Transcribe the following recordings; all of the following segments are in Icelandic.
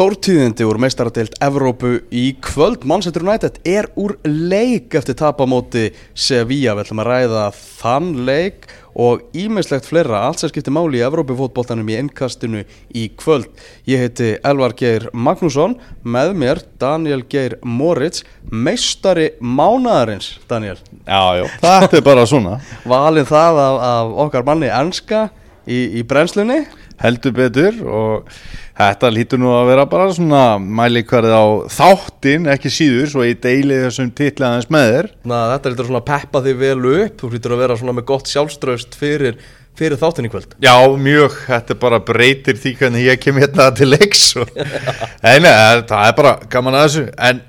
Stórtíðindi úr meistaradeild Evrópu í kvöld. Manchester United er úr leik eftir tapamóti Sevilla. Við ætlum að ræða þann leik og ímislegt fleira. Allt sem skiptir máli í Evrópufótboltanum í innkastinu í kvöld. Ég heiti Elvar Geir Magnússon. Með mér Daniel Geir Moritz meistari mánaðarins. Daniel. Já, já, þetta er bara svona. Valin það af, af okkar manni Ernska í, í brennslunni heldur betur og þetta lítur nú að vera bara svona mælikvarð á þáttin ekki síður svo ég deili þessum titli aðeins með þér. Na, Þetta lítur svona að peppa þig vel upp. Þú lítur að vera svona með gott sjálfströst fyrir, fyrir þáttin í kvöld. Já, mjög, þetta bara breytir því hvernig ég kem hérna til leiks og... Nei, það er bara gaman að þessu. En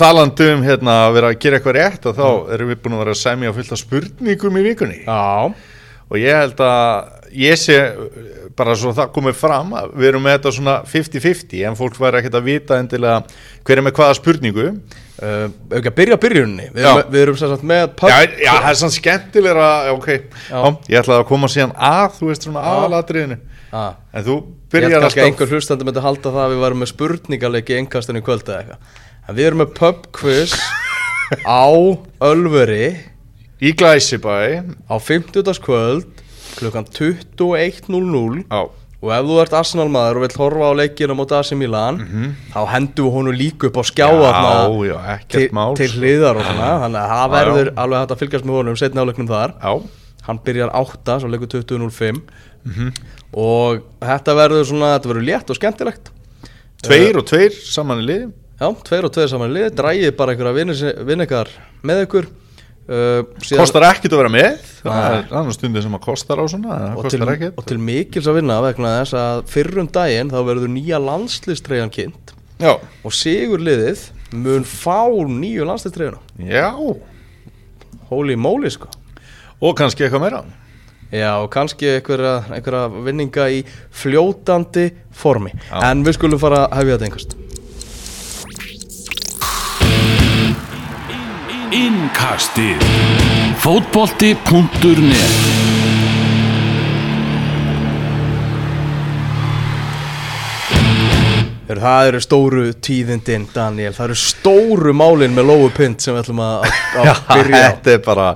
talandi um hérna að vera að gera eitthvað rétt og þá erum við búin að vera að semja fullt af spurningum í vikunni. Já, og ég held að ég sé bara svo það komið fram að við erum með þetta svona 50-50 en fólk væri ekkert að vita endilega hver er með hvaða spurningu. Uh, ekki að byrja byrjunni Við erum, við erum sagt með pub já, já, það er svona skemmtilega ok, já. ég ætlaði að koma síðan að þú veist svona aðalatriðinu. En þú byrjar að alltaf einhver hlustandi myndi halda það að við varum með spurningarleiki í innkastinu í kvöld eða eitthvað. En við erum með pub quiz á Ölveri í Glæsibæ. á 50. kvöld klukkan 21.00 já, Og ef þú ert Arsenal maður og vill horfa á leikina mot AC Milan þá hendum við honum líka upp á skjá. Já, þarna já, ekkert til, til hliðar og svona. Þannig að það verður alveg hægt að fylgjast með honum setni áleiknum þar. Já, hann byrjar 8, svo leikur 20.05 Mhm. og þetta verður svona, þetta verður létt og skemmtilegt. Tveir og tveir saman í liði. Já, tveir og tveir saman í lið, drægið bara einhverja vinn ykkar með ykkur uh, síðan- kostar ekkert að vera með. Það er annar stundir sem að kostar á svona og til, og til mikils að vinna vegna þess að fyrrum daginn þá verður nýja landslistreigan kynnt. Já, og sigur liðið mun fá nýju landslistreiguna já, holy moly sko. Og kannski eitthvað meira. Já, og kannski einhverja vinninga í fljótandi formi. Já. En við skulum fara að hefja þetta einhverst Innkastið. Fótbolti.net Heyrðu, Það eru stóru tíðindin, Daniel. Það eru stóru málin með lóu pynt sem við ætlum að, að byrja á. þetta er bara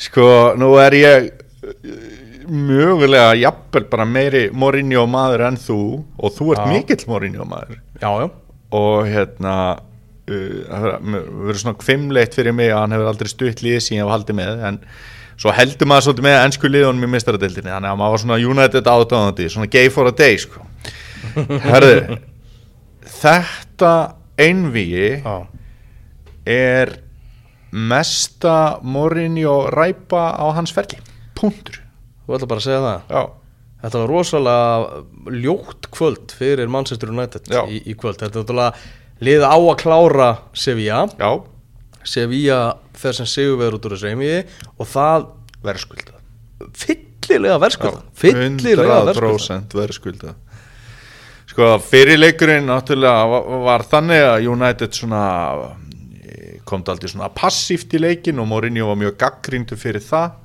sko, nú er ég mögulega jafnvel bara meiri Mourinho maður en þú og þú ert Já. mikill Mourinho maður Já, já, og hérna það verður- verður svona kvimleitt fyrir mig að hann hefur aldrei stutt liðið sín ég hef haldið með en svo heldur maður svolítið með ennsku liðunum í mistaradildinni þannig að maður var svona United átáðandi svona gay for a day sko. Herðu þetta einvíi já. er mesta Mourinho ræpa á hans ferli. Punktur. Þú ætla bara að segja það? Já, Þetta var rosalega ljótt kvöld fyrir Manchester United í, í kvöld. Þetta er náttúrulega liðið á að klára Sevilla. Já, Sevilla fer sem sigurvegur út úr þessu einvíi og það verðskulda fyllilega verðskulda fyllilega verðskulda 100% verðskulda sko fyrirleikurinn náttúrulega var, þannig að United svona eh, kom það aldrei svona passíft í leikin og Mourinho var mjög gaggríndur fyrir það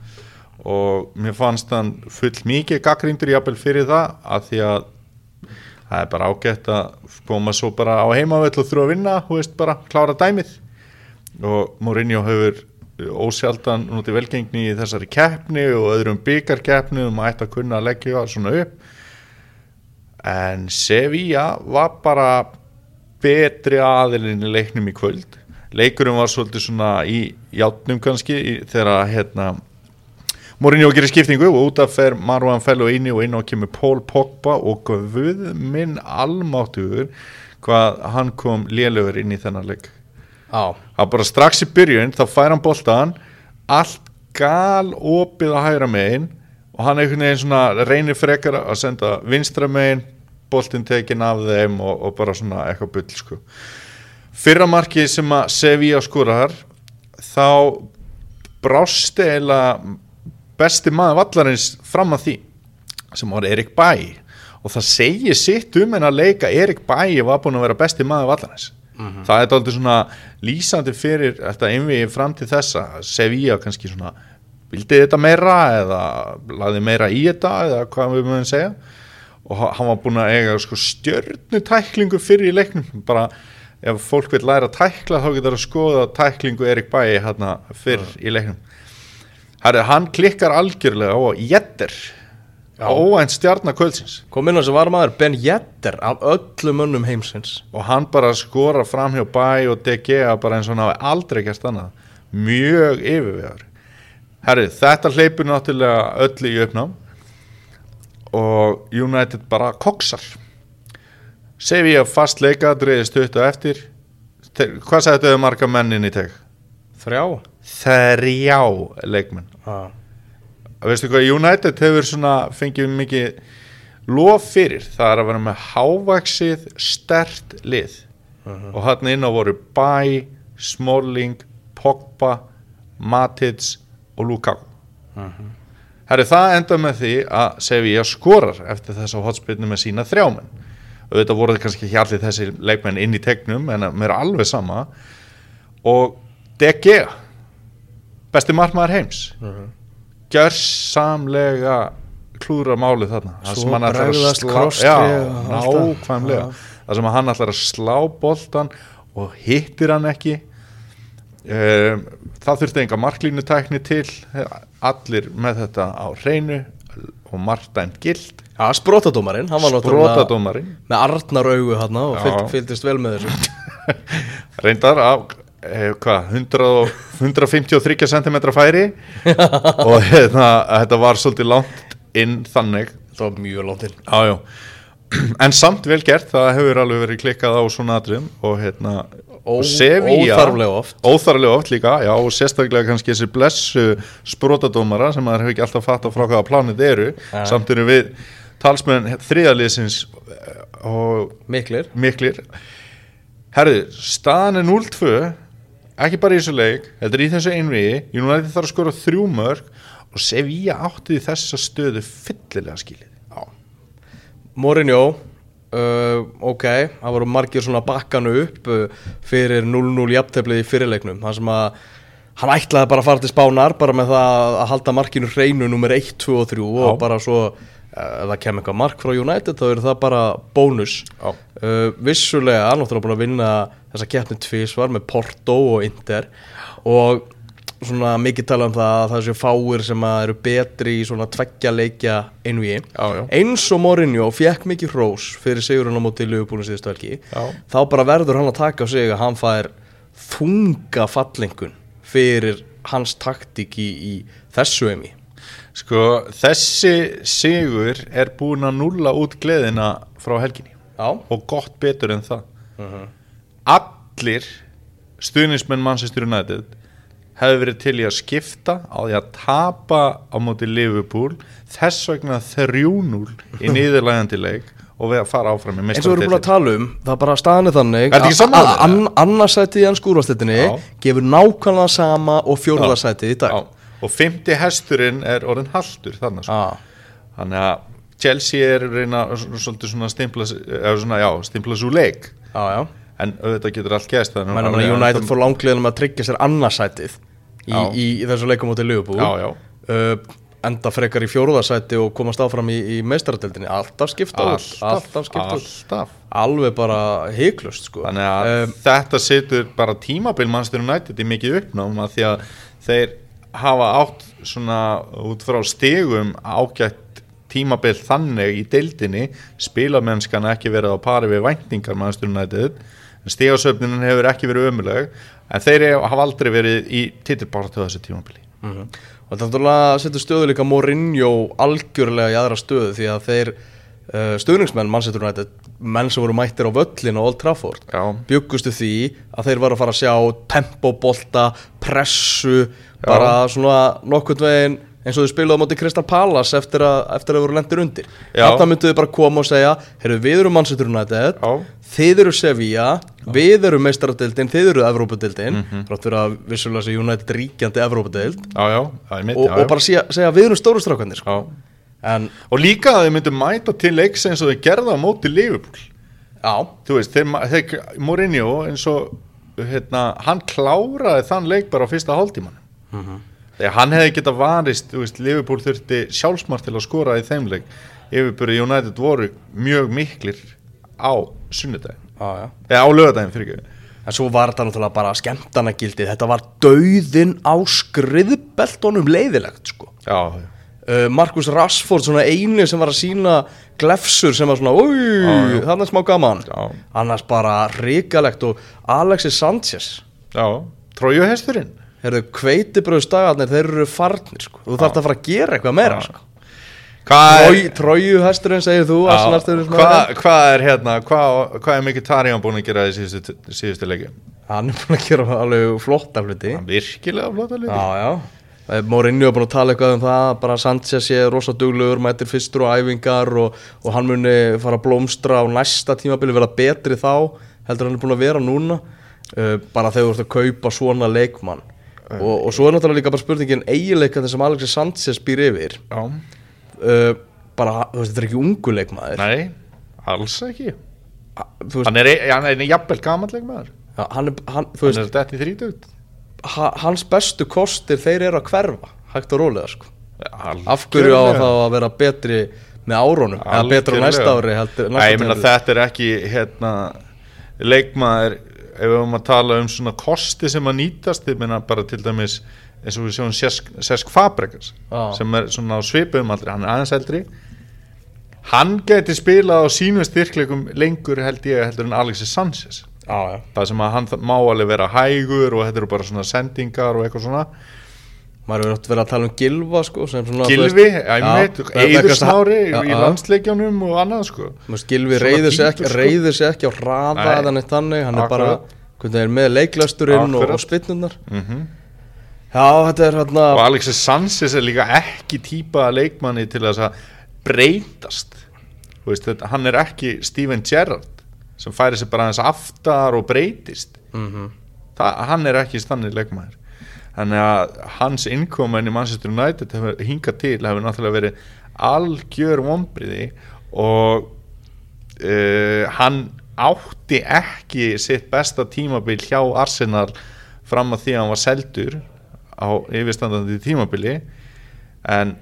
og mér fannst hann full mikið gaggríndur jafnvel fyrir það að því að það er bara ágætt að koma svo bara á heimavell og þurfa að vinna, þú veist bara klára dæmið. Og Mourinho hefur ósjaldan núti velgengni í þessari keppni og öðrum byggarkeppni um að ætta að kunna að leggja svona upp. En Sevilla var bara betri aðilinn í leiknum í kvöld. Leikurinn var svolítið svona í játnum kannski í, þegar hérna Mourinho gerir skiptingu og út af fer Marwan Fellow inni og inn og kemur Paul Pogba og guð minn almáttugur hvað hann kom lélugur inn í þennan leik. Já, að bara strax í byrjun þá fær hann boltan allt gal opið á hægra megin og hann einhvern veginn svona reynir frekar að senda vinstra megin boltin tekin af þeim og, og bara svona eitthvað bull sko. Fyrra markið sem að Sevilla skorar þá brásti eiginlega besti maður vallarins fram að því sem var Erik Bæ og það segir sitt um en að leika Erik Bæ var búin að vera besti maður vallarins. Það er aldrei svona lýsandi fyrir þetta einvið fram til þessa. Sevilla kannski svona vildi þetta meira eða laði meira í þetta eða hvað við mögum segja. Og ha- hann var búin að eiga sko, stjörnutæklingu fyrir í leiknum. Bara ef fólk vil læra að tækla þá getur það að skoða tæklingu Erik Bæi hérna fyrr í leiknum Herri, hann klikkar algjörlega á Jetter óvænt stjarnakvöldsins kom inn á þessi varmaður Ben Jetter af öllum önnum heimsins. Og hann bara skora fram hjá Bæ og DG bara eins og hann hafi aldrei gert annað. Mjög yfirvegar herri, þetta hleypur náttúrulega öll í uppnám. Og United bara koksar. Sevilla fast leika stutt og eftir. Hvað sagði þau marga mennin í teg? Þrjá? Þrjá leikmenn. Ah. veistu hvað United hefur svona fengið mikið lof fyrir. Það er að vera með hávaksið stert lið. Og hann inn á voru Bæ, Smalling Pogba, Matic og Lukaku. Herri, það enda með því að Sevilla skorar eftir þess að hotspilnu með sína þrjámenn auðvitað voru þið kannski ekki allir þessi leikmenn inn í tegnum en mér er alveg sama. Og DG besti markmaður heims. Gjörsamlega klúra málið þarna. Það sem hann ætlar að slá- Já, það. sem hann ætlar að slá boltan og hittir hann ekki. Um, það þurfti enga marklínutækni til. Allir með þetta á hreinu og margdæmt gild. Já, sprótadómarinn, með Arnar augu hann og Já. fylg, fylgdist vel með þessu. Reyndar af hvað, 100 og- 153 cm færi? Og hérna, þetta var svolítið langt inn þannig. Það var mjög langt inn. Já. en samt vel gert það hefur alveg verið klikkað á svona atriðum og hérna Ó- og Sevilla- óþarflega oft. óþarflega oft líka, já og sérstaklega kannski þessi blessu sprótadómara sem maður hefur ekki alltaf fatt frá hvaða planið eru. Ja. samt eru við talsmenn þriðaliðsins eh, og Miklir. miklir. Herðu, staðan er 0-2 ekki bara í þessu leik þetta er í þessu einviði, United þarf að skora þrjú mörg og Sevilla átti þessa stöðu fyllilega skilið. Mourinho uh, ok, það voru margir svona bakkanu upp uh, fyrir 0-0 jafnteflið í fyrirleiknum. Það sem að hann ætlaði bara að fara til spánar bara með það að halda markinu hreinu nummer 1, 2 og 3 Já. og bara svo uh, ef það kem eitthvað mark frá United þá er það bara bónus. Uh, vissulega, náttúrulega búin að vinna þessa keppni tvísvar með Porto og Inter. Og svona mikið tala um það að það séu fáir sem eru betri í svona tveggja leikja Já, já. eins og Mourinho fekk mikið hrós fyrir sigurinn á móti Liverpoolin síðustu helgi þá bara verður hann að taka á sig að hann fær þunga fallengun fyrir hans taktík í, í þessu emi sko, þessi sigur er búin að nulla út gleðina frá helginni. Já, og gott betur en það allir stuðnismenn Manchester United hefði verið til í að skipta á því að tapa á móti Liverpool þess vegna 3-0 í niðurlægandi leik og við að fara áfram í eins og við erum búin að tala um það er bara staðan er þannig að- að annarsætið í hans skúrvastettinni Já. gefur nákvæmlega sama og fjórðarsætið í dag. Já, og 50 hesturinn er orðin haldur þannig sko. Já. þannig að Chelsea er að reyna svolítið svona stimpla, eða svona, já, stimpla svo leik. Já, já en auðvitað getur allt gæst United fór langleðum að tryggja sér annarsætið í, í, í þessu leikum móti Liverpool. Já, já. Uh, enda frekar í fjórðarsæti og komast áfram í, í meistaradeldinni alltaf skipta út alltaf alltaf. alveg bara heiklust sko. Þannig að Um, þetta setur bara tímabil Manchester United í mikið uppnám að því að þeir hafa átt svona út frá stigum ágætt tímabil þannig í deildinni. Spilamennskan ekki verið á pari við væntingar Manchester United en stigasöfninin hefur ekki verið ömuleg en þeir hafa aldrei verið í titilbaratu þessu tímabili Mhm. og þetta setur stöðu líka Mourinho algjörlega í aðra stöðu því að þeir uh, stuðningsmenn Manchester United menn sem voru mættir á völlin á Old Trafford Já. byggustu því að þeir var að fara að sjá tempobolta, pressu bara svona nokkurt veginn eins og þau spiluðu á móti Crystal Palace eftir að, eftir að voru lendir undir Já. þarna myndu þau bara koma og segja við erum United Já. þið eru Sevilla, við erum meistaradildin, þið eru Evrópadildin mm. -hmm. rátt fyrir að vissulega sé United ríkjandi Evrópadild og, og bara segja, segja við erum stóru strákanir sko. En og líka að þeir myndu mæta til leiks eins og þeir gerða á móti Liverpool. Já, þú veist, þeir, þeir Mourinho eins og hérna, hann kláraði þann leik bara á fyrsta hálftíman þegar hann hefði getað varist veist, Liverpool þurfti sjálfsmart til að skora í þeim leik. Yfirbyrði United voru mjög miklir á sunnudaginn Já, já eða á lögadaginn fyrir ekki En svo var þetta náttúrulega bara skemmtanagildið, þetta var dauðin á skriðbeltunum leiðilegt sko. já, Uh, Markus Rashford, svona einu sem var að sína glefsur sem var svona, úi, já. þannig er smá gaman. Já. Annars bara ríkalegt og Alexis Sanchez, já, trójuhesturinn heyrðu, kveitibröðs dagarnir, þeir eru farnir sko. Þú þarft að fara að gera eitthvað meira Já. sko. Hvað Trój, er, Trójuhesturinn segir þú, sem hvað, er- hvað er hérna? Hvað, hvað er mikið Tarján búin að gera í síðustu, síðustu leiki? Hann er búin að gera alveg flotta hluti. virkilega Já, já. Eh, Mourinho er búin að tala eitthvað um það bara Sanchez sé rosa duglegur mætir fyrstur og æfingar og, og hann muni fara að blómstra á næsta tímabili vera betri þá heldur hann er búin að vera núna. Uh, bara þegar þú ert að kaupa svona leikmann. Og, og svo er náttúrulega líka bara spurningin eiginleika sem Alexis Sanchez býr yfir. Já, uh, bara, þú veist, þetta er ekki ungu leikmaður. Nei, alls ekki. Hann er, hann er jafnvel gamall leikmaður. Ja, hann, er, hann, þú hann veist er dætt í þrítugt. Ha, hans bestu kostir þeir eru að hverfa hægt og rólega sko. Af hverju á þá að vera betri með árunum eða betra á næsta ári heldur, Nei, ég meina þetta er ekki hérna, leikmaður ef við höfum að tala um svona kosti sem að nýtast, ég meina bara til dæmis eins og við sjáum Sesk, Sesk Fabregas Já. sem er svona á svipum aldrei, hann er aðeins eldri hann geti spilað á sínum styrkleikum lengur held ég heldur en Alexis Sanchez Já, já það sem að hann má alveg vera hægur og þetta eru bara svona sendingar og eitthvað svona maður hefur átt verið að tala um Gilva sko Gilvi, Smári Já, í já. landsleikjánum og annað sko Gilvi reyður sig, ekki, sko. ekki á hraða Nei. eða neitt þannig hann er bara Akkurat. er með leiklasturinn og, Akkurat. og spinnurnar mm Já, þetta er hérna og Alexis Sanchez er líka ekki típa leikmanni til þess að breytast. Þú veist, þetta, hann er ekki Steven Gerrard sem færi sig bara aðeins aftar og breytist. Mhm. Þa, hann er ekki stannir leikmaður. Þannig að hans innkomin í Manchester United hefur hingað til hefur náttúrulega verið algjör vombriði og uh, hann átti ekki sitt besta tímabil hjá Arsenal fram að því að hann var seldur á yfirstandandi tímabili en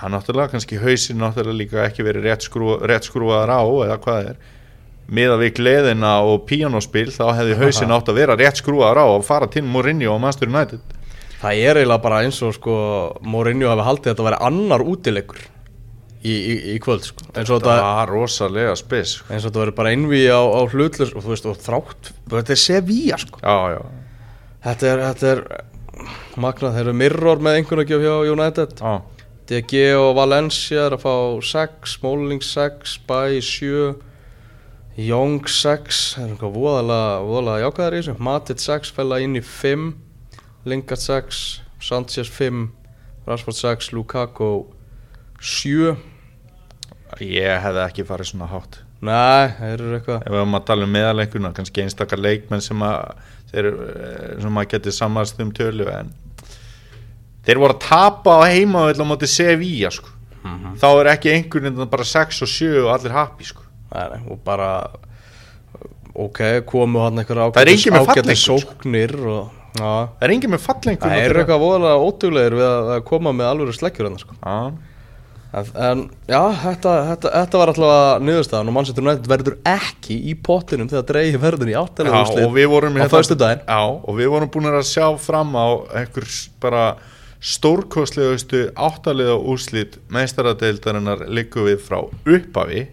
hann náttúrulega kannski hausinn náttúrulega líka ekki verið rétt, skrú, rétt skrúaðar á eða hvað er. Miða við gleðina og píanospil þá hefði hausinn átt að vera rétt skrúaðar á og fara til Mourinho og Manchester United. Það er eiginlega bara eins og sko Mourinho hafi haldið að þetta væri annar útileikur í, í, í kvöld sko. Þetta var rosalega spes sko. eins og þetta verið bara einví á, á hlutlur og þú veist og þrátt þetta er Sevilla sko. Já, já, þetta er, þetta er magnað, þeir eru mirror með einhvern veginn hjá United. Já, DG og Valencia er að fá 6, Smalling 6, Bæ 7 Young 6 það er eitthvað voðalega, jákvæðar í þessu. Matit 6 fæla inn í 5 Lingard 6 Sanchez 5 Rashford 6, Lukaku 7 ég hefði ekki farið svona hátt. Nei, þeir eru eitthvað ef við höfum að tala um meðaleikuna kannski einstakar leikmenn sem að þeir, eh, sem að geti sammast um tölu en þeir voru að tapa á heima á móti Sevilla sko. þá er ekki einhvern veginn bara 6 og 7 og allir happy sko. Nei, nei, og bara ok, komu hann eitthvað sko. sóknir og, það er engin með fallengur það er eitthvað voðalega ótuglegir við að, að koma með alveg sleggjur hann sko. já, En, en já, þetta, þetta, þetta var alltaf niðurstaðan og Manchester United verður ekki í pottinum þegar dreigi verður í áttalega vorum á föstudaginn. já, og við vorum búin að sjá fram á einhver bara stórkostlegustu áttaliða úrslit meistaradeildarinnar liggum við frá upphafi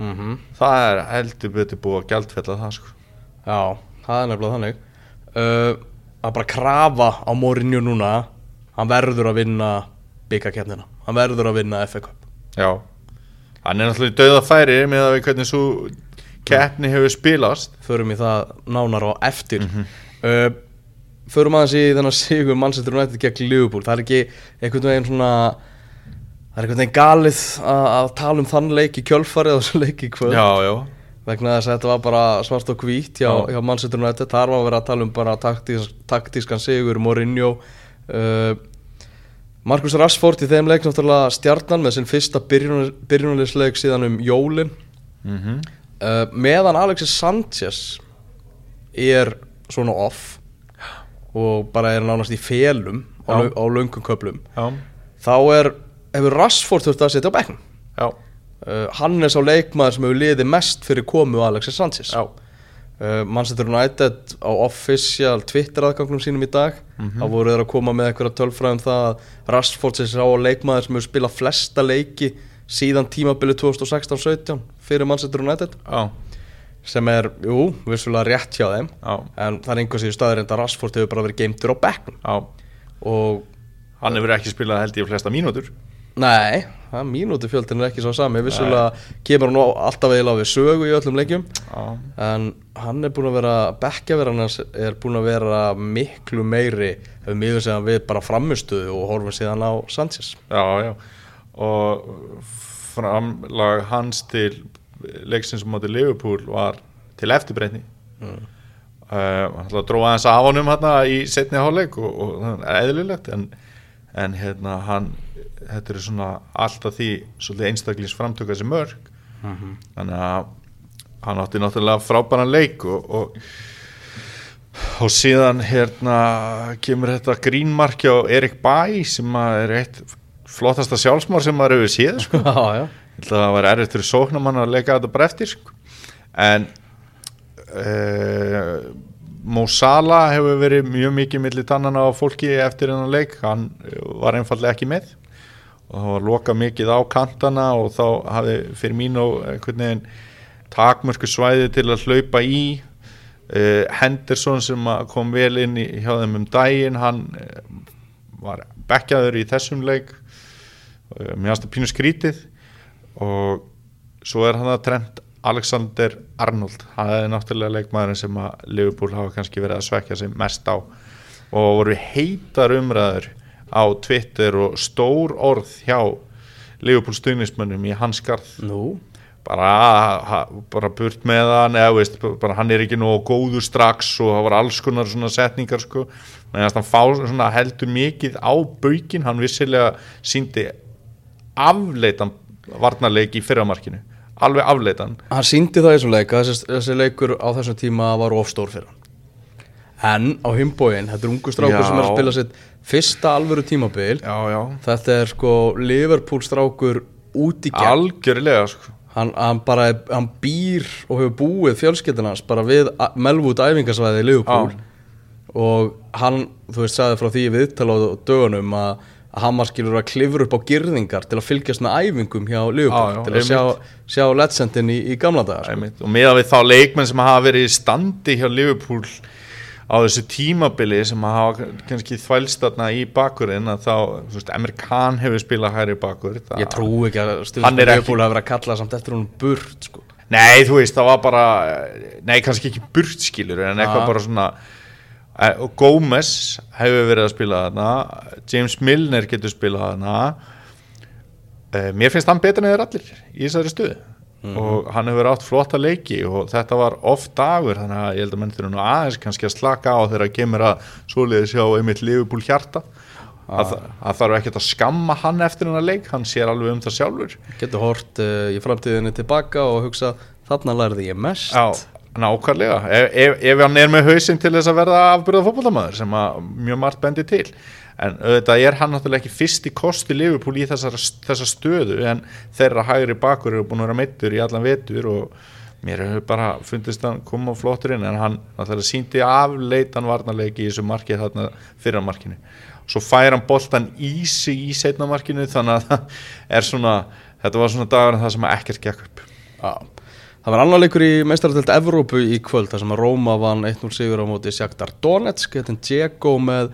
mm -hmm. það er heldur betur búið að gjaldfella það sko. Já, það er nefnilega þannig uh, að bara krafa á Mourinho núna hann verður að vinna byggakeppnina hann verður að vinna FA Cup. Já, hann er náttúrulega í dauða færi með að við hvernig svo keppni hefur spilast. Förum í það nánar á eftir. Uh, förum aðeins í þennan sigur Manchester United gegn Liverpool. Það er ekki einhvern veginn svona það er einhvern veginn galið að, tala um þann leik í kjölfarið og þessu leik í kvöld. Já, já, vegna þess að þetta var bara svart og hvít hjá, Já. hjá Manchester United. Þar var að vera að tala um bara taktís, taktískan sigur Mourinho uh, Marcus Rashford í þeim leik náttúrulega stjarnan með sinn fyrsta byrjunar, byrjunarleik síðan um jólin. Mm uh, meðan Alexis Sanchez er svona off og bara er nánast í felum á, á löngum köplum já, þá er, hefur Rashford þurft að setja á bekknum. Já, uh, hann er sá leikmaður sem hefur liðið mest fyrir komu Alexis Sanchez. Já. Uh, Manchester United á official Twitter aðgangnum sínum í dag. Þá voru þeir að koma með eitthvað tölfræðum það að Rashford sé sá leikmaður sem hefur spilað flesta leiki síðan tímabili 2016-17 fyrir Manchester United. Já, sem er, jú, vissulega rétt hjá þeim. Já, en það er einhversið staður en að Rashford hefur bara verið geimtur á bekknum. Já og Hann hefur ekki spilað held ég flesta mínútur nei, það mínútu fjöldin er ekki svo sami. Vissulega kemur hann alltaf eða við sögu í öllum leikjum. Já, en hann er búin að vera bekkjaverðan er búin að vera miklu meiri ef miður segja við bara framistuðu og horfum síðan á Sanchez. Já, já. Og framlag hans til leiksins átti Liverpool var til eftirbreytni. Mm. Að dróða hans af honum hérna í setni hálfleik og, og það er eðlilegt en, en hérna hann þetta er svona alltaf því svolítið einstaklings framtöka sem mörg þannig að hann átti náttúrulega frábæran leik og, og, og síðan hérna kemur þetta grínmarki á Erik Bæ sem er eitt flottasta sjálfsmár sem maður hefur séð sko. það var erfitt fyrir sóknamann að leika þetta bara eftir sko. en uh, Mo Salah hefur verið mjög mikið milli tannana á fólki eftir hennan leik. Hann var einfallega ekki með og það var loka mikið á kantana og þá hafði fyrir mín og einhvern veginn takmörku svæði til að hlaupa í. Uh, Henderson sem kom vel inn í, hjá þeim um daginn hann uh, var bekkjaður í þessum leik. Uh, mér finnst það pínu skrítið. Og svo er hann að trend Alexander Arnold. Það er náttúrulega leikmaðurinn sem að Liverpool hafa kannski verið að svekja sig mest á. Og voru heitar umræður á Twitter og stór orð hjá Liverpool stuðnismönnum í hans skarð nú? Bara, bara burt með hann eða veist, bara hann er ekki nógu góður strax og það var alls konar svona setningar sko, hann fá svona heldur mikið á baukin, hann vissilega síndi afleitan varnarleik í fyrramarkinu. Alveg afleitan. Hann síndi það í þessum leik að þessi, þessi leikur á þessum tíma var ofstór fyrir hann en á himbóin, þetta er ungu strákur Já. sem er að spila sitt fyrsta alvöru tímabil. Já, þetta er sko Liverpool strákur út í gegn. Algjörlega sko. hann, hann bara hann býr og hefur búið fjölskyldunars bara við Melwood æfingasvæði í Liverpool. Og hann, þú veist, sagði frá því viðtala á dögunum að, hann var skilur að klifra upp á girðingar til að fylgjast með æfingum hjá Liverpool til að sjá, sjá legendin í, í gamla daga sko. Og meða við þá leikmenn sem hafa verið í standi hjá Liverpool á þessu tímabili sem hafa kannski þvælst þarna í bakurinn að þá, þú veist, Emir Khan hefur spilað hæri bakur það- ég trú ekki að er ekki- Liverpool hafa verið að kalla samt eftir hún burt sko. Nei, þú veist, það var bara Nei, kannski ekki burtskilur En eitthvað bara svona og Gómez hefur verið að spila þarna James Milner getur spilað þarna. Eh, Mér finnst hann betur en þeir allir í þessari stuðu og hann hefur átt flotta leiki og þetta var oft dagur þannig að ég held að menn þurfa nú aðeins kannski að slaka á þegar að kemur að svoleiðis hjá einmitt Liverpool hjarta. Að, að þarf ekkert að skamma hann eftir hennar leik, hann sér alveg um það sjálfur. Getur hort uh, í framtíðinni tilbaka og hugsa þarna lærði ég mest. Já, nákvæmlega. Ef, ef, ef hann er með hausinn til þess að verða afbyrða fótbollamæður sem mjög margt bendi til. En auðvitað er hann náttúrulega ekki fyrst í kosti Liverpool í þessar, þessa stöðu en þeirra hægri bakur eru búin að vera meittur í allan vetur og mér hefur bara fundist hann koma flottur inn en hann náttúrulega síndi afleitan varnarleiki í þessu markið þarna fyrra markinu. Svo fær hann boltan í sig í setna markinu þannig að það er svona þetta var svona dagur en það sem ekkert gekk upp. Já. Það var annar leikur í meistarartöld Evrópu í kvöld þar sem að Róma vann 1-0 sigur á móti Sjaktar Donetsk, þetta er Dzeko með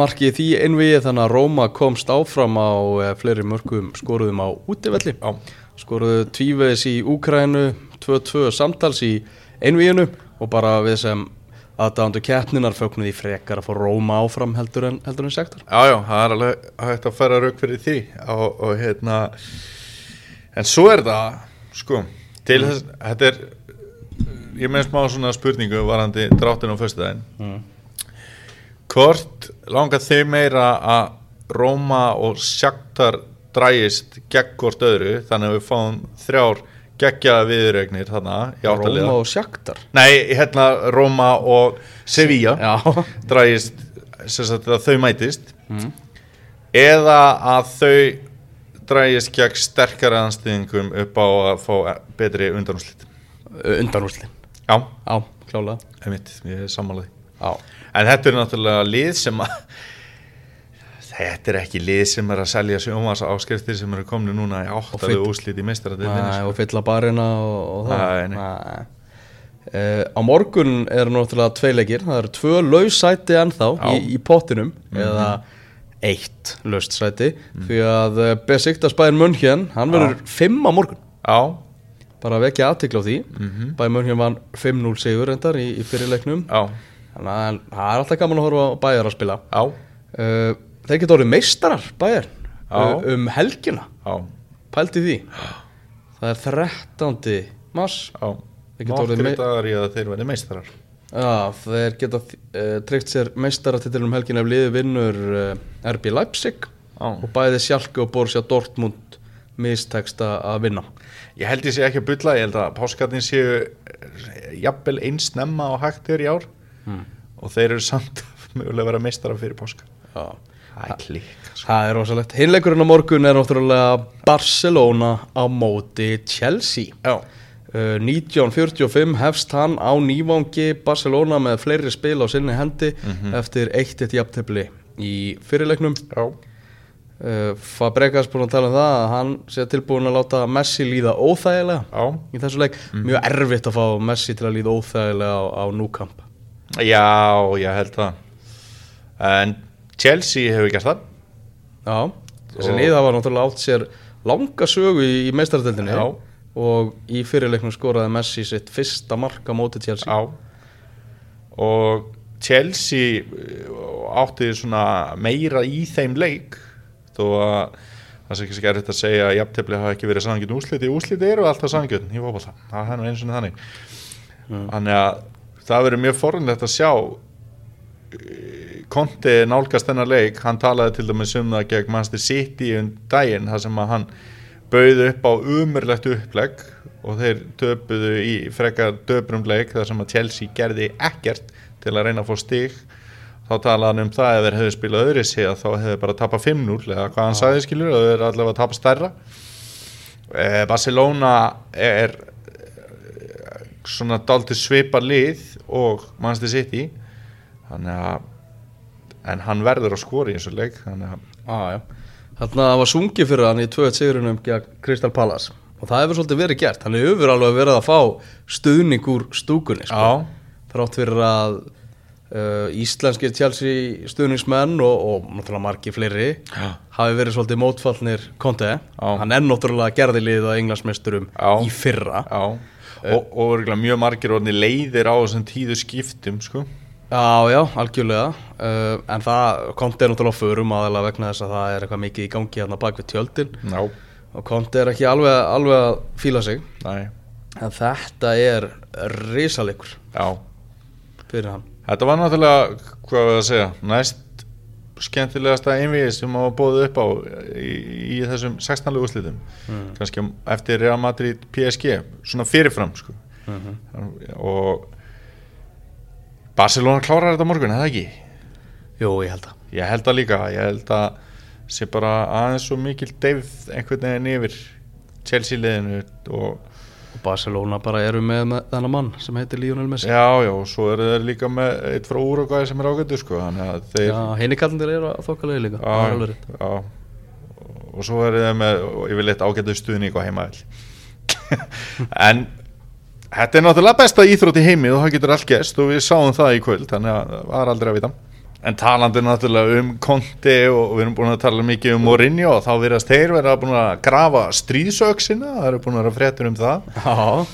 markið því einvið þannig að Róma komst áfram á eh, fleiri mörgum skoruðum á útivelli. Skoruðu tvíveðis í Úkrænu 2-2 samtals í einviðinu og bara við sem aðdándu keppninar fögnum því frekar að fá Róma áfram heldur en, heldur en Sjaktar Já, já, það er alveg hægt að færa rauk fyrir því og, og hérna en svo er það sko, til þess, þetta er ég með smá svona spurningu varandi dráttin á föstudaginn. Hvort langar þið meira að Róma og Sjaktar drægist gegn hvort öðru þannig að við fáum þrjár geggjaða viðregnir þarna Róma og Sjaktar Nei, hérna Róma og Sevilla drægist sagt að þau mætist. Eða að þau drægist gegn sterkara anstæðingum upp á að fá betri undanúslit undanúsli Já, Já, klálega. Einmitt, ég sammálaði Já, En þetta er náttúrulega lið sem að Þetta er ekki lið sem er að selja sjómas áskriftir sem eru komni núna í áttalegu úslit í meistaradildinni Nei, sko. og fylla barina og, og það. Nei. Uh, á morgun er náttúrulega tvei leikir. Það eru tvö laus sæti ennþá í, í pottinum eða eitt laust sæti því að uh, Besiktas Bayern München hann verður fimm á morgun. Já, bara að vekja aðtikla á því. Bayern München vann 5-0 sigur reyndar í, í fyrirleiknum já, þannig að það er alltaf gaman að horfa á Bayern að spila. Uh, þeir geta orðið meistarar Bayern uh, um helgina. Pælti því. Það er 13. mars. Þeir geta orðið meistarar Já, þeir geta uh, tryggt sér meistaratitil um helgin ef liði vinnur uh, RB Leipzig. Já. og bæði Sjálke og Borussia Dortmund mistekst að vinna. Ég held ég sé ekki að bylla, ég held að páskarnir séu eh, jafnvel eins snemma og hægt er í ár. Og þeir eru samt mögulega að vera meistarar fyrir páskar Já. Það er klík Það er rosalegt. Hinleikurinn á morgun er náttúrulega Barcelona á móti Chelsea. Já, 1945 hefst hann á nývangi Barcelona með fleiri spil á sinni hendi eftir eitt eitt jafntefli í fyrirleiknum. Já, uh, Fabregas búin að tala um það að hann sé tilbúin að láta Messi líða óþægilega já. í þessu leik, mjög erfitt að fá Messi til að líða óþægilega á, á núkamp. Já, ég held það. En Chelsea hefur gert það. Já, þessi lið hafa náttúrulega átt sér langa sögu í, í meistardeldinni Já. Og í fyrirleiknum skoraði Messi sitt fyrsta marka móti Chelsea. Já. Og Chelsea uh, átti svona meira í þeim leik þó að það sé ekki svo gerðið að segja að jafntefli hafa ekki verið sangjönd úsliti úsliti eru alltaf sangjönd í fótbolta. Það er nú eins og þannig. Þannig að það verður mjög forunlegt að sjá Konti nálgast þennan leik. Hann talaði til dæmis um það gegn Manchester City um daginn þar sem að hann bauð upp á umurlegt upplegg og þeir töpuðu í frekar döprum leik þar sem að Chelsea gerði ekkert til að reyna að fá stig. Þá talaði hann um það ef þeir hefðu spilað öðru sig að þá hefðu bara tapað 5-0 eða hvað hann sagði skilur og þeir eru allavega að tapa stærra. Eh, Barcelona er eh, svona dálítið svipa lið og Manchester City. Þannig að en hann verður að skora í þessu leik þannig að ah, já. Þarna var sungið fyrir hann í 2-1 sigurinn um gegn Crystal Palace. Og það hefur svolítið verið gert. Hann hefur alveg verið að fá stuðning úr stúkunni sko. já, þrátt fyrir að uh, íslenskir Chelsea stuðningsmenn og, og náttúrulega margi fleiri Já. hafi verið svolítið mótfallnir Conte. Hann er náttúrulega gerðilið að englandsmeisturum Já. í fyrra. Já. Og, og mjög margir orðni leiðir á þessum tíðu skiptum sko Já, já, algjörlega. Uh, en það, Conte er náttúrulega förum aðalega vegna þess að það er eitthvað mikið í gangi hérna bak við tjöldin. Já, og Conte er ekki alveg, alveg að fíla sig. Næ, en þetta er risalegur já. fyrir hann. Þetta var náttúrulega, hvað var að segja, næst skemmtilegasta einvið sem hafa bóðið upp á í, í þessum 16. úrslitum. Mm. kannski eftir Real Madrid PSG, svona fyrirfram sko. og Barcelona klárar þetta morgun, eða ekki? Jú, ég held að Ég held það líka, ég held að sé bara aðeins svo mikil deyfð einhvern veginn yfir Chelsea liðinu og og Barcelona bara eru með, með þennan mann sem heitir Lionel Messi já, já, og svo eru þeir líka með eitt frá Úrugvæði sem er ágættu sko, þannig að þeir Já, henni kallandir eru að líka er alveg rétt. já, já. og svo er það með yfirleitt ágættu stuðning á heimaðil en þetta er náttúrulega besta íþrótt í heimi og það getur allt gest og við sáum það í kvöld þannig að það var aldrei að vita. En talandi náttúrulega um Conte og við erum búin að tala mikið um Mourinho og þá verðast þeir vera búin að grafa stríðsöksina, það eru búin að vera fréttur um það. Já,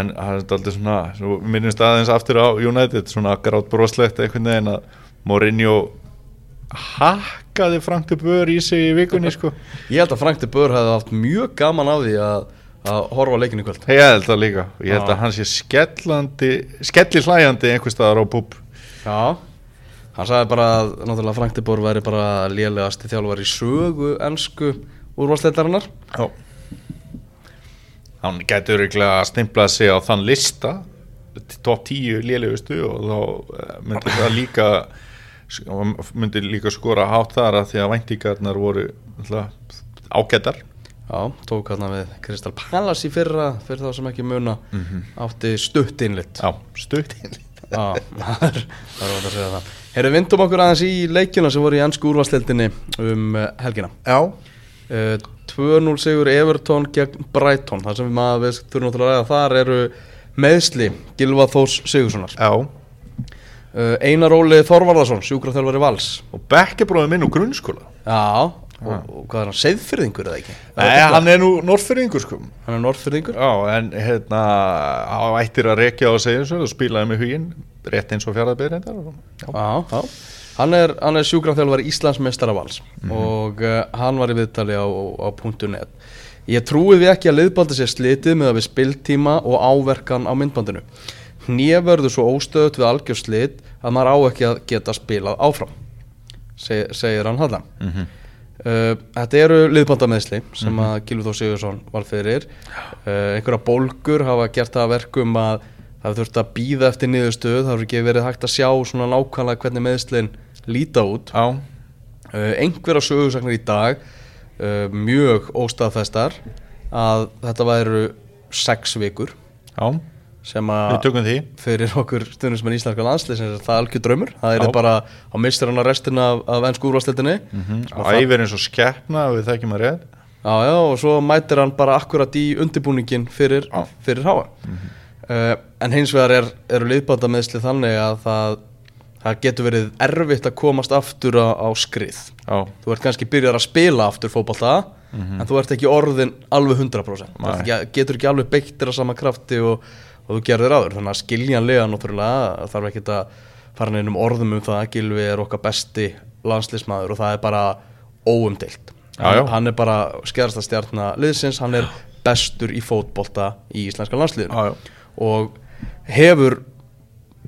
en það er alltaf svona, svo minnumst aðeins aftur á United, svona grátt broslegt einhvern veginn að Mourinho hakkaði Frank de Boer í sig í vikunni sko. Ég held að Frank de Boer hefði haft mjög gaman af því að, að horfa á leikinu kvöld. Ég held það líka, ég held að hann sé skellandi skelli hlæjandi einhvers staðar á búb Já, hann sagði bara að náttúrulega Frank de Boer væri bara lélegasti þjálfar í sögu ennsku úrvalstættarinnar Já. Hann getur örgulega stimplað sig á þann lista top 10 lélegustu og þá eh, myndi það líka myndi líka skora hátt þar að því að væntingarnar voru náttúrulega ágættar Já, tók hann við Kristal Palace í fyrra fyrir þá sem ekki muna átti stutt innlitt Já, stutt Já, það er er óvægt að segja það. Herru, vindum okkur aðeins í leikjuna sem voru í ennsku úrvarsleildinni um uh, helgina. Já, uh, 2-0 sigur Everton gegn Brighton. Þar sem við maður við þurfum náttúrulega að ræða þar eru meðsli Gilva Þórs Sigurssonar já. Uh, Einar Óli Þorvarðarsson, sjúkraþjálfari Vals. Og bekkjabróði minn úr grunnskóla. Já, og, og hvað er hann, seiðfyrðingur eða ekki? Nei, hann er nú norðfyrringur sko. Hann er norðfyrðingur Já, en hérna á ættir að rekja á þessu og spilaði með huginn rétt eins og fjaraðbyrð reyndar Já, Hann er, er sjúkraþjálfari Íslandsmeistara Vals og uh, hann var í viðtali á, á .net. Ég trúi við ekki að liðbaldi sér slitið með að við spiltíma og áverkan á myndbandinu. Verður svo óstöðut við algjör slit að maður á ekki að geta spilað áfram seg, segir hann hann Mhm. Uh, þetta eru liðbandameðsli sem að Gilvi Þór Sigursson var fyrir. Uh, einhverja bólgur hafa gert það að verkum að það þurft að býða eftir niðurstöð það hefur ekki verið hægt að sjá svona nákvæmlega hvernig meðslin líta út. Uh, einhverja sögursaknar í dag mjög óstaðfestar að þetta væru sex vikur. Já sem að fyrir okkur stundum er íslenska landslið sem er það algjör draumur. Það er bara á mistur hann að restina af, af ennsku úrvarsleitinni Æfir eins og skeppna við þekkjum að rétt. Já, já, og svo mætir hann bara akkurat í undirbúningin fyrir, fyrir háa uh, En hins vegar er, eru liðbandameðsli þannig að það, það getur verið erfitt að komast aftur á, á skrið. Já, Þú ert kannski byrjar að spila aftur fótbolta En þú ert ekki orðin alveg 100% Þú ert ekki, Getur ekki alveg beittir að sama krafti og, og þú gerðir áður Þannig að skiljanlega náttúrulega þarf ekki að fara neinum orðum um það að Gilvi er okkar besti landslismæður og það er bara óumdeilt Já, já. Hann er bara skerðasta stjarnar liðsins Hann er bestur í fótbolta í íslenska landsliðinu Já, já. og hefur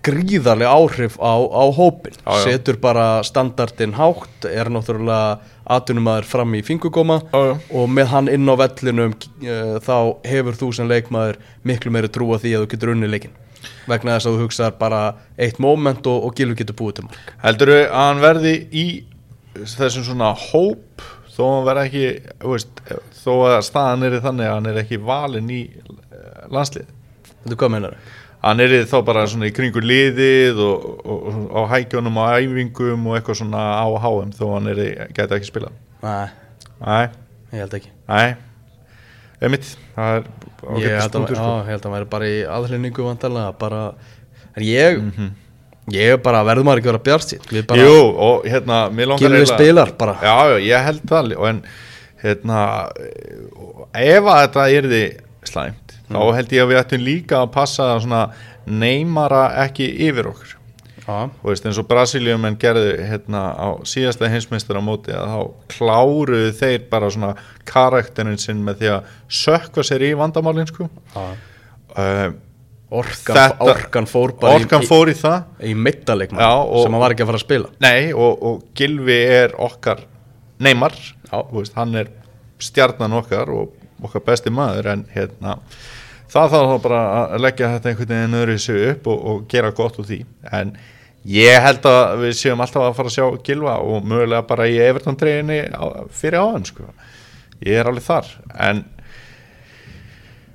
gríðarlega áhrif á, á hópin setur bara standardin hátt er náttúrulega atvinnumæður fram í fingugóma já. og með hann inn á vellinum uh, þá hefur þú sem leikmaður miklu meiri trú að því að þú getur unni leikin vegna þess að þú hugsaðar bara eitt moment og, og Gilvi getur búið til mark Heldur að hann verði í þessum svona hóp þó að hann verði ekki veist, þó að staðan er þannig að hann er ekki valinn í eh, landslið Þetta er hvað meinar þau? Hann er þá bara svona í kringu liðið og, og, og á hækjónum og æfingum og eitthvað svona á HM þó hann er, gæti ekki spila Nei, Næ, ég held ekki. Næ Emitt, það er Ég held, að, punktur, já, sko. ég held að hann væri bara í aðhlýningu vantarlega bara, en ég Mhm. ég er bara verður maður ekki að vera bjart sín við bara, Jú, og hérna, eiginlega- spilar bara. Já, já, ég held það en hérna ef að þetta yrði slæmt. Mm. þá held ég að við ættum líka að passa að neymara ekki yfir okkur. Og veist eins og Brasílium en gerðu hérna á síðasta heimsmeistar á móti að þá kláruðu þeir bara svona karakterin sinn með því að sökva sér í vandamálin já. uh, Orkan, Þetta- orkan fór bara Orkan í, fór í í, í og- sem hann var ekki að fara að spila. Nei, og, og Gilvi er okkar neymar, hann er stjarnan okkar og okkar besti maður en hérna það þarf þá bara að leggja þetta einhvern veginn öðru sig upp og, og gera gott úr því. En ég held að við séum alltaf að fara að sjá Gilva og mögulega bara í Everton treyjunni fyrir áðan sko. ég er alveg þar en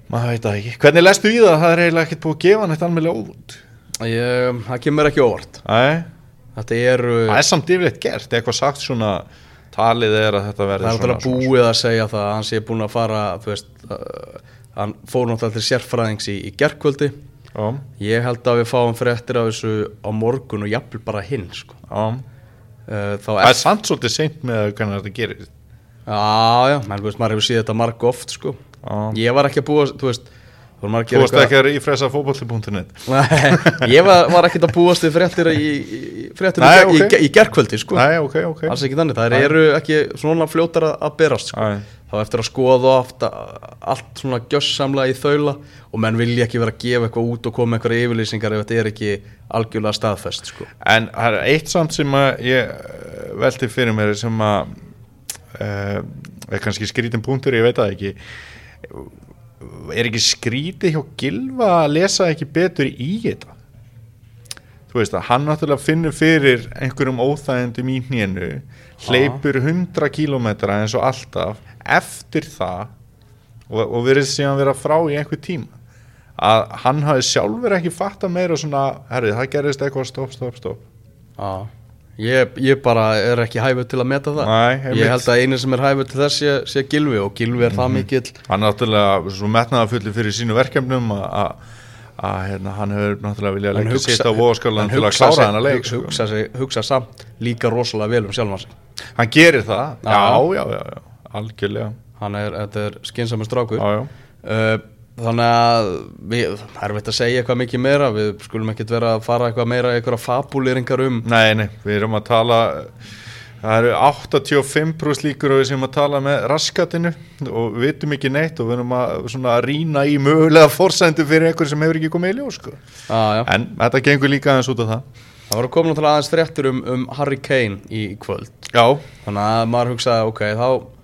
maður veit það ekki. Hvernig lestu í það, það er eiginlega ekkert búið að gefa eitt alveg út. Ég, það kemur ekki óvart. Æ, þetta eru það er samt yfirleitt gert eitthvað sagt svona talið er að þetta það verði er svona, náttúrulega búið að segja það að hann sé búin að fara þú veist, uh, hann fór náttúrulega til sérfræðings í, í gerkvöldi svona. ég held að við fáum fréttir af þessu á morgun og jafnvel bara hinn sko. uh, þá það er samt svolítið seint með hvernig þetta gerir Já, já, menn, veist, maður hefur séð þetta marg oft, sko. Ég var ekki að búa, þú veist, þú að varst ekki að rífresa fótbolti.net Nei, ég var, var ekki að búast við fréttir í, í, fréttir Nei, í, ok. í, gerkvöldi, sko. nei, ok, ok Alls ekki þannig, það eru ekki svona fljótar að, að berast, sko. Þá eftir að skoða oft að- allt svona gjössamlega í þaula og menn vilja ekki vera að gefa eitthvað út og koma eitthvað yfirlýsingar ef þetta er ekki algjörlega staðfest, sko. en það er eitt samt sem að ég eh, velti fyrir mér sem að uh, er kannski skrítin punktur, ég veit það ekki er ekki skrítið hjá Gilva að lesa ekki betur í þetta? Þú veist að hann náttúrulega finnur fyrir einhverjum óþægendum í hnénu hleypur 100 kílómetra eins og alltaf eftir það og, og verið síðan vera frá í einhver tíma. Að hann hafi sjálfur ekki fatta meira svona, herrið, það gerist eitthvað stopp, stopp, stopp. Já, ég, ég bara er ekki hæfur til að meta það Nei. Ég held að einu sem er hæfur til þess sé, sé Gilvi og Gilvi er Mhm. það mikill hann er náttúrulega svo metnaðafulli fyrir sínu verkefnum að- að að, hérna, hann hefur náttúrulega viljað Hann leggja sitt á voðskálan hann til að klára sig- hana leik hugsa, sko. hugsa, sig- hugsa samt líka rosalega vel um sjálfan sig hann gerir það, já, Já. já, já, já algjörlega Hann er, þetta er skynsami strákur já, já. Uh, Þannig að við, það er veit að segja eitthvað mikið meira. Við skulum ekkert vera að fara eitthvað meira eitthvað fabuleringar um Nei, nei, við erum að tala það eru 85% líkur og við sem að tala með raskatinu og við vitum ekki neitt og við erum að að rýna í mögulega forsendu fyrir einhver sem hefur ekki komið í ljós sko. ah, en þetta gengur líka aðeins út af það. Það voru komin náttúrulega aðeins fréttur um, um Harry Kane í kvöld. Já, Þannig að maður hugsaði, ok, þá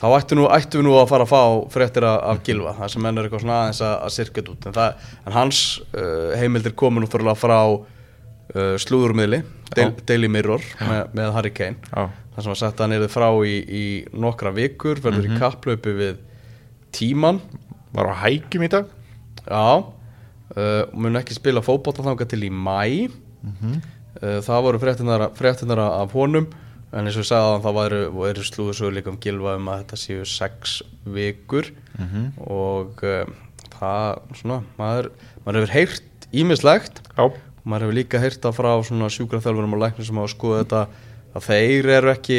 þá ættu, nú, ættu við nú að fara að fá fréttir af, af Gilva, það sem menn er eitthvað svona aðeins að, að sirkja út, en, það, en hans uh, heimildir komin náttúrulega frá uh, slúðurmiðli Daily, Daily Mirror með, með Harry Kane. Það sem var sett að hann erið frá í, í nokkra vikur, verður í kapplaupi við tíman var á hækjum í dag? Já, uh, mun ekki spila fótbolta þangað til í mæ uh, Það voru fréttinar af honum En eins og ég sagði að það væru, slúður svo líka um gilva um að þetta séu sex vikur. Og uh, það, svona, maður, maður hefur heyrt ímislegt Já, Og maður hefur líka heyrt það frá svona sjúkraþjálfurum og læknir sem hafa skoðað þetta Að þeir eru ekki,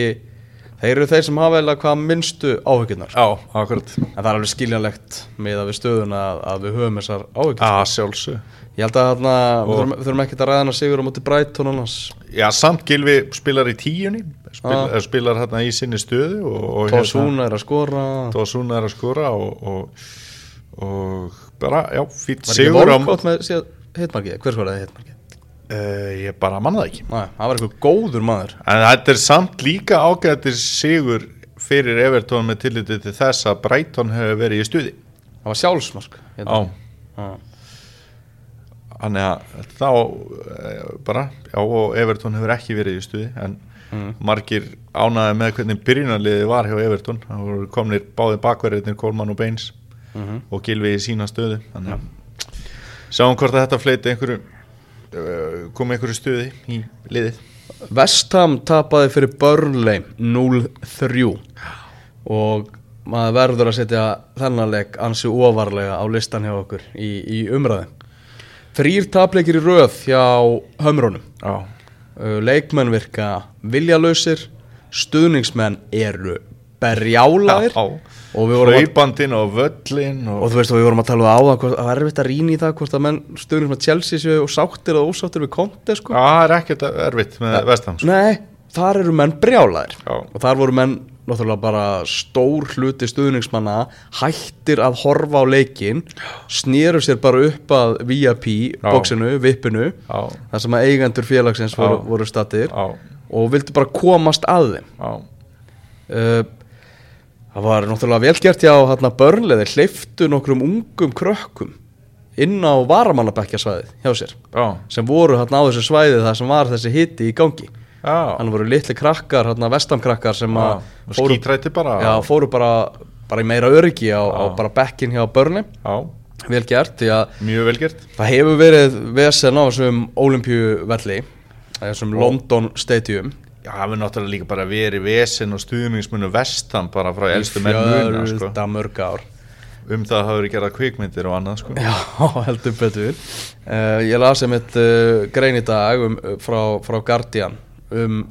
þeir eru þeir sem hafa eða hvað minnstu áhyggjurnar. Já, akkurat. En það er alveg skiljanlegt með að við stöðuna að, að við höfum þessar áhyggjur. að sjálfsög Ég held að þarna, við, Og- þurfum, ekkert að ræða hana sigur á móti Brighton annars. Já, samt Gilvi spilar í tíunni spil, Já. ah. spilar hérna í sinni stöðu og, og Tosúna er að skora. Tosuna er að skora og, og, og bara, já, fýtt sigur á hitmarkið? Hver skoraði hitmarkið? uh, Ég bara manna það ekki Næ, það var eitthvað góður maður. En þetta er samt líka ágættir sigur fyrir Everton með tillitið til þess að Brighton hefur verið í stuði Það var sjálfsmark. Já, Já. þannig að þá eh, bara, já og Everton hefur ekki verið í stuði en margir ánaði með hvernig byrjunarliði var hjá Everton. Það voru komnir báði bakverðirnir Kolman og Baines og Gilvi í sína stöðu. Þannig að sjáum hvort að þetta fleiti einhverju uh, komið einhverju stuði í liðið. Vestham tapaði fyrir Burnley 0-3 og maður verður að setja þennan leik ansi ofarlega á listan hjá okkur í, í umræði. Þrýr tapleikir í röð hjá hömrónum. Já, leikmenn virka viljalausir stuðningsmenn eru berjálaðir Já. og við vorum að, hlaupandinn og völlin og, og þú veist og við vorum að tala um það áðan hvort, að það er erfitt að rýna í það hvort að menn stuðningsmenn Chelsea séu og sáttir og ósáttir við konti sko. Já, það er ekkert erfitt með vestam Nei, þar eru menn brjálaðir Já. og þar voru menn náttúrulega bara stór hluti stuðningsmanna hættir að horfa á leikin snýru sér bara upp að VIP bóksinu, vippinu þar sem að eigendur félagsins voru, voru stattir já, og vildi bara komast að þeim. Uh, það var náttúrulega vel gert hjá hérna börnleði hleyftu nokkrum ungum krökkum inn á varamannabækjasvæðið hjá sér Já, sem voru hérna á þessu svæði þar sem var þessi hitti í gangi þannig voru litli krakkar, hérna vestamkrakkar sem að skítrætti bara. Já, fóru bara, bara í meira öryggi á, á bara bekkin hjá börni vel gert, því að mjög vel gert. það hefur verið vesen á þessum olimpíuvelli þessum London Stadium. Já, það hefur náttúrulega líka bara verið vesen og stuðningsmunu vestam bara frá elstu menn muna sko. um það hafa verið gerað kvikmyndir og annað sko. Já, heldur betur. Uh, Ég las einmitt uh, grein í dag um, uh, frá, frá Guardian um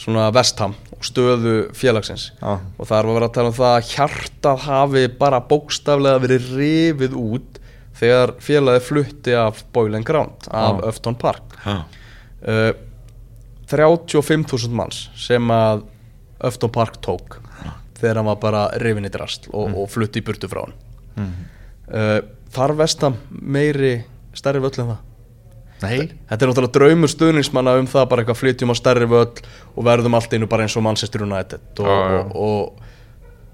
svona Vestham og stöðu félagsins. Já. og þar var verið að tala um það að hjartað hafi bara bókstaflega verið rifið út þegar félagið flutti af Boiling Ground af Já. Öfton Park. Já, uh, 35.000 manns sem að Öfton Park tók þegar hann var bara rifin í drast og, og flutti í burtu frá hann uh, Þar vestam meiri stærri völl en það Nei, Þetta er náttúrulega draumur stuðningsmanna um það bara eitthvað flytjum á stærri völl og verðum allt einu bara eins og Manchester United og, Já, já. og,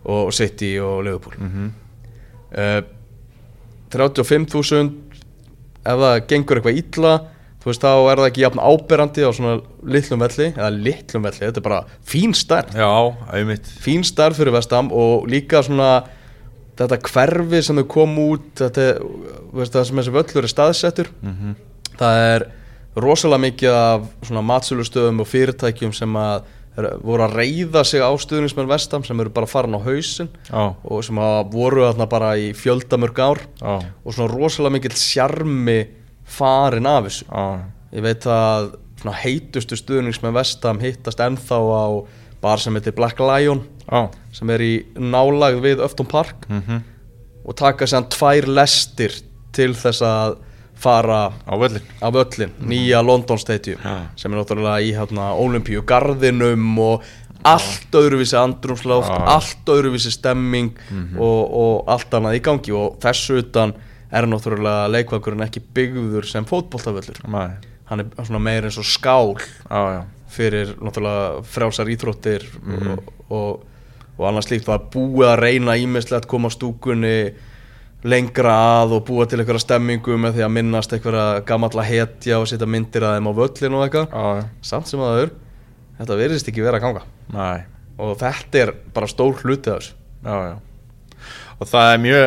og, og City og Liverpool. Mhm. uh, 35.000 ef það gengur eitthvað illa þú veist þá er það ekki jafn áberandi á svona litlum velli eða litlum velli, þetta er bara fín stærð. Já, einmitt. Fín starf fyrir vestam og líka svona þetta hverfi sem þau kom út þetta, þú veist, það sem þessi völlur er staðsettur það er rosalega mikið af svona matsölustöðum og fyrirtækjum sem að voru að reyða sig á stuðningsmenn vestam sem eru bara farin á hausinn Já, og sem að voru þarna bara í fjöldamörg ár. Já, og svona rosalega mikill sjarmi farin af þessu. Já. Ég veit að svona heitustu stuðningsmenn vestam hittast ennþá á bar sem heitir Black Lion sem er í nálag við Öfton Park mhm. og taka sér tvær lestir til þess að fara Á völlin á völlin, nýja London Stadium Já. sem er náttúrulega í hérna, Olympíu garðinum og allt öðruvísi andrumsloft, Já. allt öðruvísi stemming og, og allt annað í gangi. Og þessu utan er náttúrulega leikvangurinn ekki byggður sem fótboltavöllur. Nei, hann er svona meir eins og skál já fyrir náttúrulega frjálsar íþróttir og, og, og annars slíkt. Var búið að reyna ímislegt koma stúkunni lengra að og búa til einhverja stemmingu með því að minnast einhverja gamalla hetja og setja myndir að þeim á völlin og eitthvað. Samt sem að það er þetta verðist ekki vera að ganga. Nei. Og þetta er bara stór hluti af þessu. Og það er mjög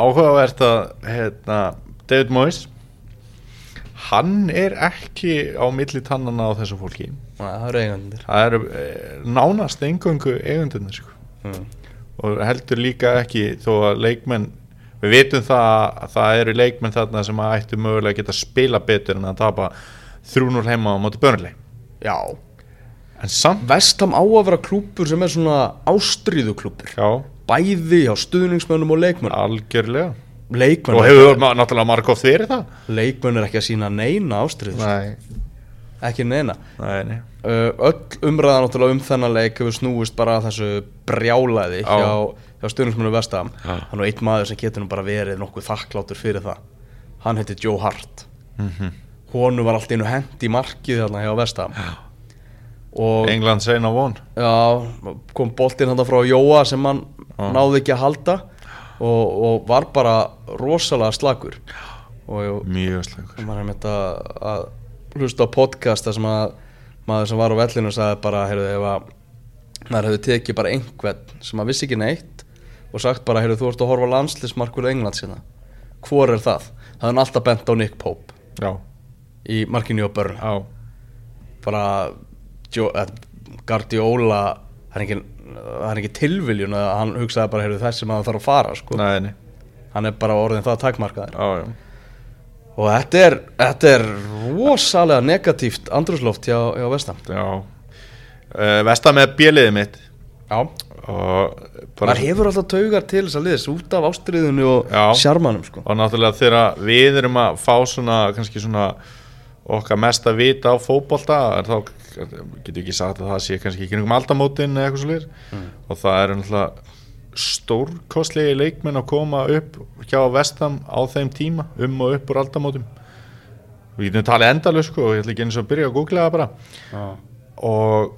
áhugavert að hérna, David Moyes Hann er ekki á milli tannana á þessu fólki. Næ, það eru eigandir Það eru eh, nánast engöngu eigundunir sko. mm. og heldur líka ekki þó að leikmenn við vitum það að það eru leikmenn þarna sem að ættu mögulega að geta spila betur en að tapa 3-0 heima á móti börnli Já, en samt Vestham á að vera klúpur sem er svona ástríðuklúpur já, bæði á stuðningsmönnum og leikmönnum. Algjörlega. Leikmenn, og hefur ma- náttúrulega margóft verið það? Leikmenn er ekki að sína neina ástríðu. Nei, ekki neina. Nei, nei. uh, öll umræða náttúrulega um þennan leik hefur snúist bara þessu brjálæði Já. hjá, hjá stuðningsmönnum Vestham hann er einn maður sem getur nú bara verið nokkuð þakklátur fyrir það. Hann heitir Joe Hart. Mm honu var allt einu hend í markið þarna hjá Vestham og England segna von. Já, kom boltinn hann frá Jóa sem hann Já. náði ekki að halda og, og var bara rosalega slagur og mjög slagur maður er með þetta að hlusta á podcast þar sem að maður sem var á vellinu sagði bara, heyrðu, ef að maður hefði tekið bara einhvern sem að vissi ekki neitt og sagt bara, heyrðu, þú ert að horfa á landslismarkur Englands hérna, hvor er það? Það er alltaf bent á Nick Pope. Já, í markinu á börn já, bara eh, Guardiola það er er engin tilviljun að hann hugsaði bara, heyrðu, þessi maður þarf að fara sko. nei, nei. Hann er bara orðin það takmarkaður. Já, já, og þetta er, þetta er rosalega negatíft andrúsloft hjá, hjá Vestam já. Uh, Vesta með bjöliðið mitt. Já, og maður hefur alltaf taugar til þess að liðis út af ástriðinu og Já. sjarmanum sko. og náttúrulega þegar við erum að fá svona kannski svona okkar mesta vita á fótbolta er þá getur ekki sagt að það sé kannski ekki einhverjum aldamótin eða eitthvað svo og það er náttúrulega stórkostlegi leikmenn að koma upp hjá Vestam á þeim tíma um og upp úr aldamótum við getum talið endalus sko og ég ætla ekki eins og að byrja að googla það bara Já. og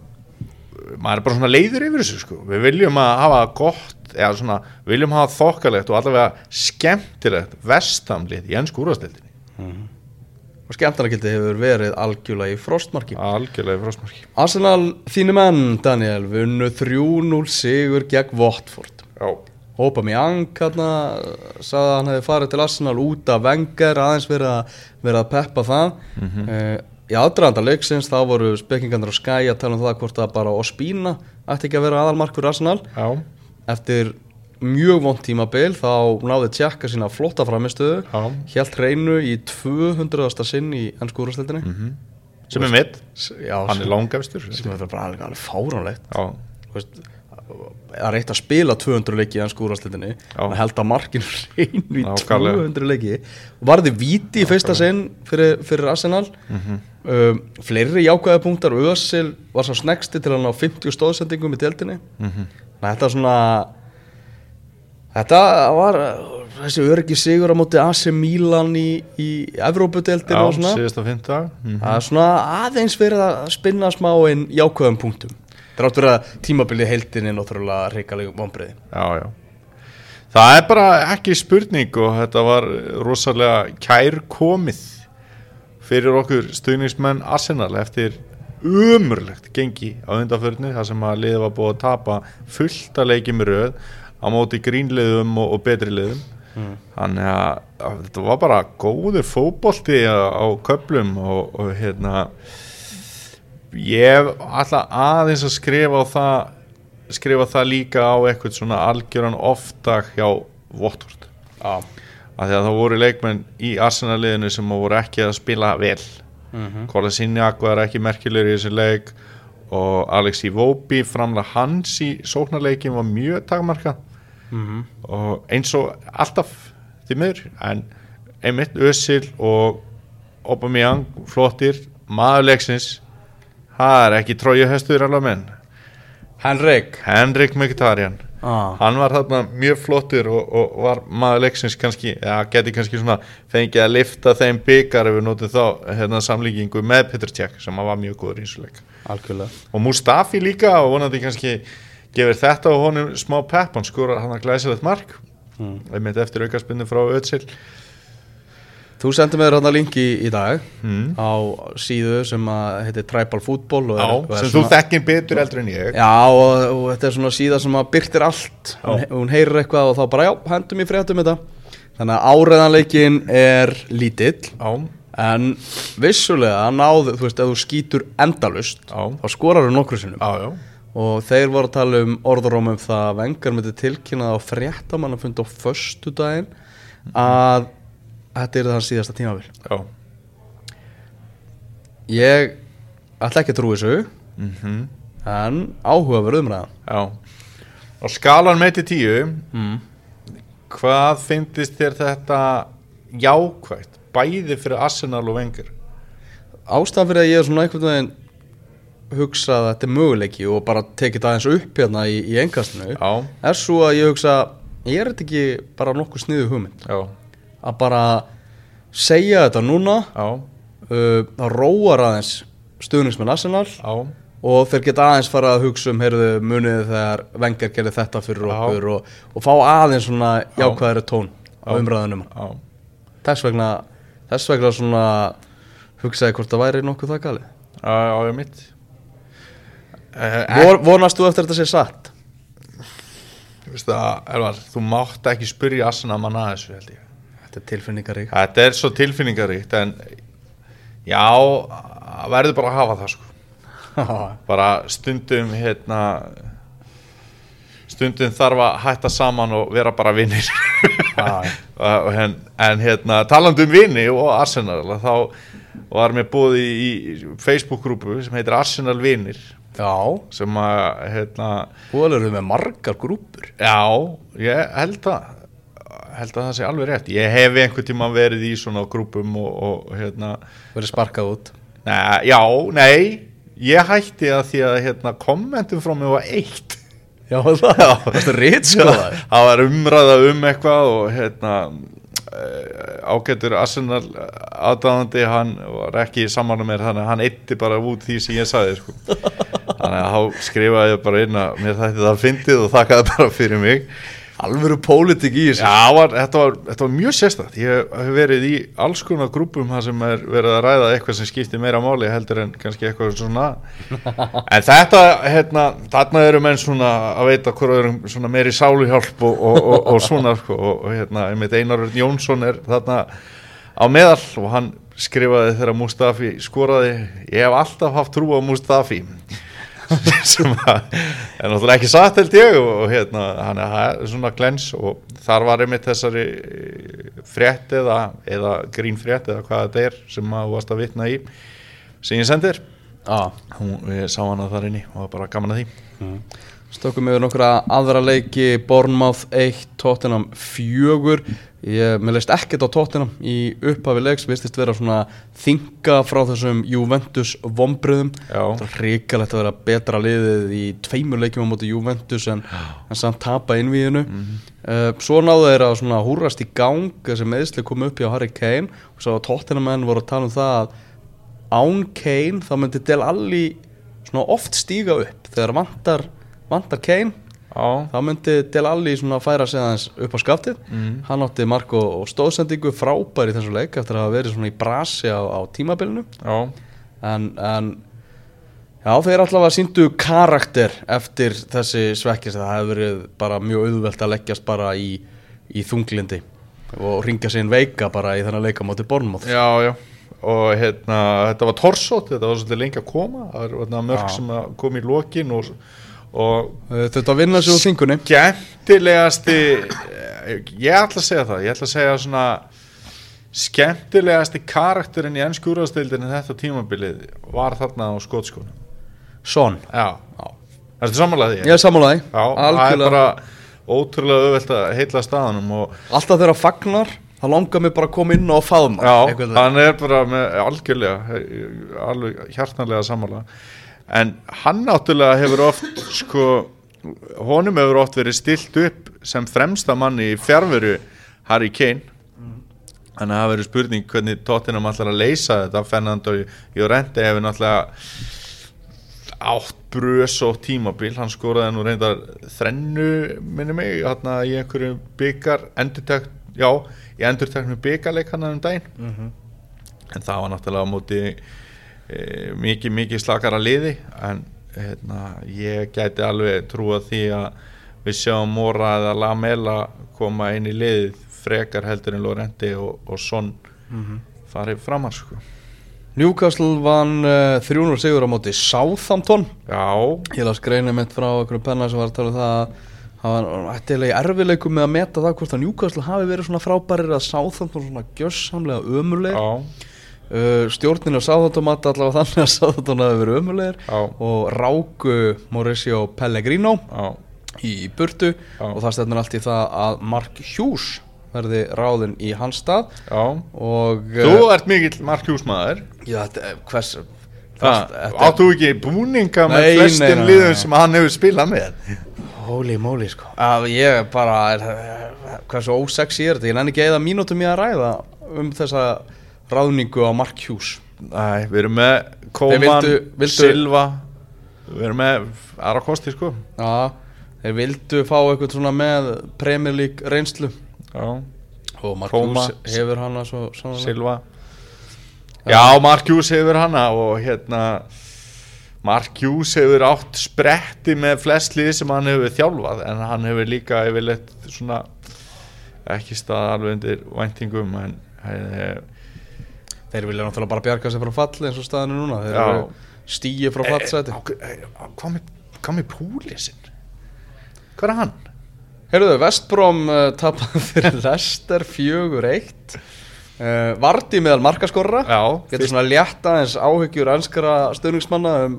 maður er bara svona leiður yfir þessu sko. Við viljum að hafa gott eða svona, við viljum hafa þokkalegt og allavega skemmtilegt vestamlið í ennsku úrvastildinni og skemmtarnagildi hefur verið algjörlega í frostmarki. Algjörlega í frásmarki Arsenal þínu menn, Daniel vunnu 3-0 sigur gegn Watford. Já, Aubameyang hérna sagði að hann hefði farið til Arsenal út af Wenger aðeins verið að, verið að peppa það. Mm í aðdraðanda leiksins þá voru spekingarnir á Sky að tala um það hvort að bara Ospina ætti ekki að vera aðalmark fyrir Arsenal. Já, eftir mjög vond tímabil þá náði tjekka sína flotta framistöðu helt reynu í 200. sinn í ennsku úrstældinni sem er mitt, já, hann er langafstur sem er bara alveg, alveg fáránlegt það er eitt að spila 200 leiki í ennsku Já. hann held að markinu reynu í Nákvæmlega. 200 leiki varði víti í fyrsta sinn fyrir, fyrir Arsenal Mhm. um, fleiri jákvæða punktar Ösil var svo snegsti til hann á 50 stóðsendingum í deildinni Mhm. þetta er svona þetta var uh, þessi öryggi sigur á móti AC Milan í, í og fynda mm. það er svona aðeins verið að spinna smá inn jákvæðum punktum þrátt verið að tímabilið heildinni náttúrulega reikalegum vonbreiði já, já. Það er bara ekki spurning og þetta var rosalega kær komið fyrir okkur stuðningsmenn Arsenal eftir umurlegt gengi á undanförnu þar sem að liðið var búið að tapa fullt að leikið með röð á móti grínliðum og, og betri liðum. Þannig að, að þetta var bara góður fótbolti á, á köplum og, og hérna ég ætla aðeins að skrifa það skrifa það líka á eitthvað svona algjöran oftak hjá Votvort af því að það voru leikmenn í Arsenal-liðinu sem voru ekki að spila vel. Mm -hmm. Kolasiniak var ekki merkilegur í þessu leik og Alex Iwobi framlega hans í sóknarleikin var mjög takmarka og eins og alltaf því miður en einmitt Özil og Aubameyang flottir maður leiksins það er ekki tróju hestur alveg menn. Henrik. Henrik Mkhitaryan. Ah. hann var þarna mjög flottur og, og var maður leiksins kannski ja, geti kannski svona fengið að lifta þeim byggar ef við notum þá hérna, samlíkingu með Petr Cech sem var mjög góður í þessu leik. Algjörlega. Og Mustafi líka og vonandi kannski gefur þetta og honum smá pepp. Hann skora hann að glæsilegt mark. Mm. einmitt eftir aukarspinnu frá Ötsil Þú sendir mér þarna linki í dag mm. á síðu sem að heitir Tribal Football Já, er, sem svona- þú þekkir betur eldur en ég. Já, og, og þetta er svona síða sem að byrtir allt. Hún, hún heyrir eitthvað og þá bara, já, hendum í fréttum þetta. Þannig að áreðanleikin er lítill Já, En vissulega náðu, þú veist, ef þú skýtur endalust Já. Þá skorar þú nokkru sinnum. Já, já. Og þeir voru að tala um orðurum um það að Vengar myndi tilkynnað á fréttamann að funda á föstudaginn Að þetta er það síðasta tímabil. Já, Ég ætla ekki að trúi þessu. Mm En áhugaverð umræðan. Já. Og skalan með til tíu mm. Hvað finnist þér þetta jákvægt bæði fyrir Arsenal og Wenger? Ástæðan fyrir að ég er svona einhvern veginn hugsa að þetta er möguleiki og bara tekið það eins upp hérna í, í engastinu er svo að ég hugsa ég er þetta ekki bara nokkuð sniðu hugmynd? Já, að bara segja þetta núna uh, það róar aðeins stuðningsmenn Arsenal já. og þeir geta aðeins fara að hugsa um heyrðu munið þegar Wenger gerði þetta fyrir Já. okkur og, og fá aðeins svona Já. jákvæðari tón á umræðunum. Já, þess vegna þess vegna svona hugsaði hvort það væri nokkuð það galið. Já, já, ég mitt. Uh, Vor, vonast þú eftir þetta sé satt? Þú veist það, Elvar, þú mátt ekki spyrja Arsenal manna að þessu held ég Þetta er tilfinningarík Þetta er svo tilfinningaríkt en já, verður bara að hafa það sko. Bara stundum hérna stundum þarf að hætta saman og vera bara vinnir en, en hérna talandi um vinni og Arsenal þá var mér búið í, Facebook-grúpu sem heitir Arsenal vinnir Já, sem að hérna, búin eru með margar grúpur já, ég held að held að það sé alveg rétt. Ég hef einhvern tíma verið í svona grúpum og, og hérna verið sparkað út? Nei, já, nei. Ég hætti að því að hérna, kommentum frá mig var eitt. Já, það, það er rít sko Það var umræða um eitthvað og hérna eh, ágættur Arsenal aðdáðandi hann var ekki saman með mér þannig að hann eitti bara út því sem ég sagði sko. þannig að þá skrifaði ég bara inn að mér þætti það fyndið og þakkaði bara fyrir mig Alvöru pólitík í þessu. Já, var, þetta, var, þetta var mjög sérstætt ég hef verið í alls konar grúpum þar sem er verið að ræða eitthvað sem skiptir meira máli heldur en kannski eitthvað svona. En þetta, hérna þarna eru menn svona að veita hverju svona meiri sáluhjálp og, og, og, og svona sko, og, hérna, einmitt Einar Jónsson er þarna á meðal og hann skrifaði þegar Mustafi skoraði. Ég hef alltaf haft trú á Mustafi sem að er náttúrulega ekki satt held ég og, og hérna, hann er svona glens og þar var einmitt þessari eh, frétt eða, eða grín frétt eða hvað þetta er sem að þú varst að vitna í sem ég sendir. Já, hún, ég sá inni og það var bara gaman að því. Stökkum yfir nokkra aðra leiki Bournemouth 1, Tottenham 4 Ég, mér leist ekkert á Tottenham í upphafi leiks, vistist vera svona þinga frá þessum Juventus vombriðum. Það er ríkalegt að vera betra liðið í tveimur leikjum á móti Juventus en, en samt tapa innvíðinu. Uh, Svo náðu þeir að svona húrast í gang þessi meðsli kom upp hjá Harry Kane og svo að Tottenham menn voru að tala um það að án Kane þá myndi Del Alli svona oft stíga upp þegar vantar, vantar Kane Já, þá myndi Del Alli svona færa sig aðeins upp á skaftið. Mm. hann átti mark og, stóðsendingu frábær í þessu leik eftir að hafa verið svona í brasi á, á tímabilinu. Já, en, en já, þeir allavega síndu karakter eftir þessi svekkist það hefur verið bara mjög auðvelt að leggjast bara í, í þunglindi og ringja sig inn veika bara í þennan leika móti Bornmoth já, já. Og hérna, þetta var torsótt þetta var svolítið lengi að koma. Það var hérna, mörg Já. sem að kom í lokin og, og þetta að vinna sig úr þingunni skemmtilegasti ég ætla að segja það, ég ætla að segja svona skemmtilegasti karakterinn í ennsku úrvarsdeildinni þetta tímabilið var þarna á skotskónum. Son, já, þetta er samanlega því? Ég er það er algjörlega. bara ótrúlega auðvelt að heitla staðanum alltaf þegar fagnar þá langar mér bara að koma inn og faðma Já, hann er bara með algjörlega, alveg hjartanlega sammála en hann náttúrulega hefur oft sko, honum hefur oft verið stilt upp sem fremsta manni í fjárveru Harry Kane. Þannig að það verið spurning hvernig Tottenham ætlar að leysa þetta. Fernando Llorente hefur náttúrulega átt brös og tímabil. Hann skoraði nú reyndar þrennu minni mig hérna í einhverju byggar endurtækt, já í endurtæknu byggarleik hann um daginn. En það var náttúrulega á móti e, mikið mikið slakara liði en hérna, ég gæti alveg trúa því að við sjáum Mora eða Lamela koma inn í liðið frekar heldur en Lorenti og, og Son farið framar sko. Newcastle vann uh, 300 sigur á móti Southampton. Já, Ég las greinu mitt frá einhverju penna sem var að tala um það að hann var ættilega erfileikum með að meta það hvort að Newcastle hafi verið svona frábærir að Southampton svona gjössamlega ömurlegir. Já, uh, stjórnin á Southampton mati allavega þannig að Southampton hafi verið ömurlegir Já. og ráku Mauricio Pellegrino já, í burtu Já. og það stefnir allt í það að Mark Hughes verði ráðinn í hans stað já. og Þú ert mikill Mark Hughes maður já, þetta, hvers áttu ekki búninga með Nei, nei, flestum nei, nei. liðum sem hann hefur spilað með Holy moly sko að Ég bara er, Hversu ósexy er þetta Ég nenni ekki eða mínútum í að ræða Um þessa ráðningu á Mark Hughes. Nei, við erum með Koman, Silva. Við erum með aðra kosti sko. Já Þeir vildu fá eitthvað svona með Premier League reynslu. Já, Og Mark Koma, Hughes hefur hana svo sannarlega. Silva. Já, Mark Hughes hefur hana og hérna Mark Hughes hefur átt spretti með flest lið sem hann hefur þjálfað en hann hefur líka yfirleitt svona ekki stað alveg undir væntingum en eh, Þeir vilja náttúrulega bara bjarga sig frá falli eins og staðinu núna. Þeir eru stíi frá eh, eh, hvað með, púlisinn? Hvað er hann? Heyrðu, Vestbróm uh, tapaði fyrir Lester 4-1 uh, Vardi meðal markaskorra Getur svona létt aðeins áhyggjur ennskara stöðningsmanna um,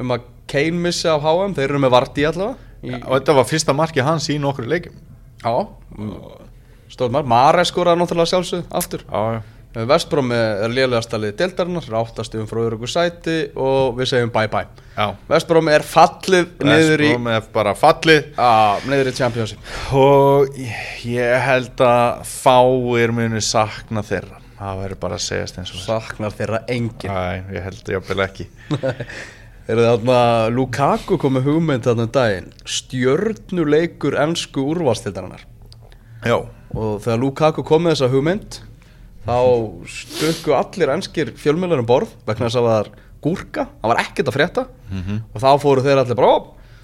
um að Kane missi af HM Þeir eru með Vardi allavega. Í, og þetta var fyrsta marki hans í nokkru leikum Já, stóð marg Mare skoraði náttúrulega sjálfsög aftur. Já, já Vestbróm er liði deildarinnar áttast um frá örugu sæti og við segjum bye bye. Já, Vestbróm er fallið niður í, Vestbrom er bara fallið. Á, niður í Championship. Og ég held að fáir muni sakna þeirra. Það verður bara að segjast eins og það Saknar þeirra engin Æ, ég held að ekki. Er það þarna Lukaku komið hugmynd þarna um daginn? Stjörnuleikur ennsku úrvalstildarinnar Já, Og þegar Lukaku kom með þessa hugmynd Þá stökku allir ennskir fjölmjölar um borð Vegna þess að það var gúrka Það var ekkert að frétta Og þá fóru þeir allir bara "Ó,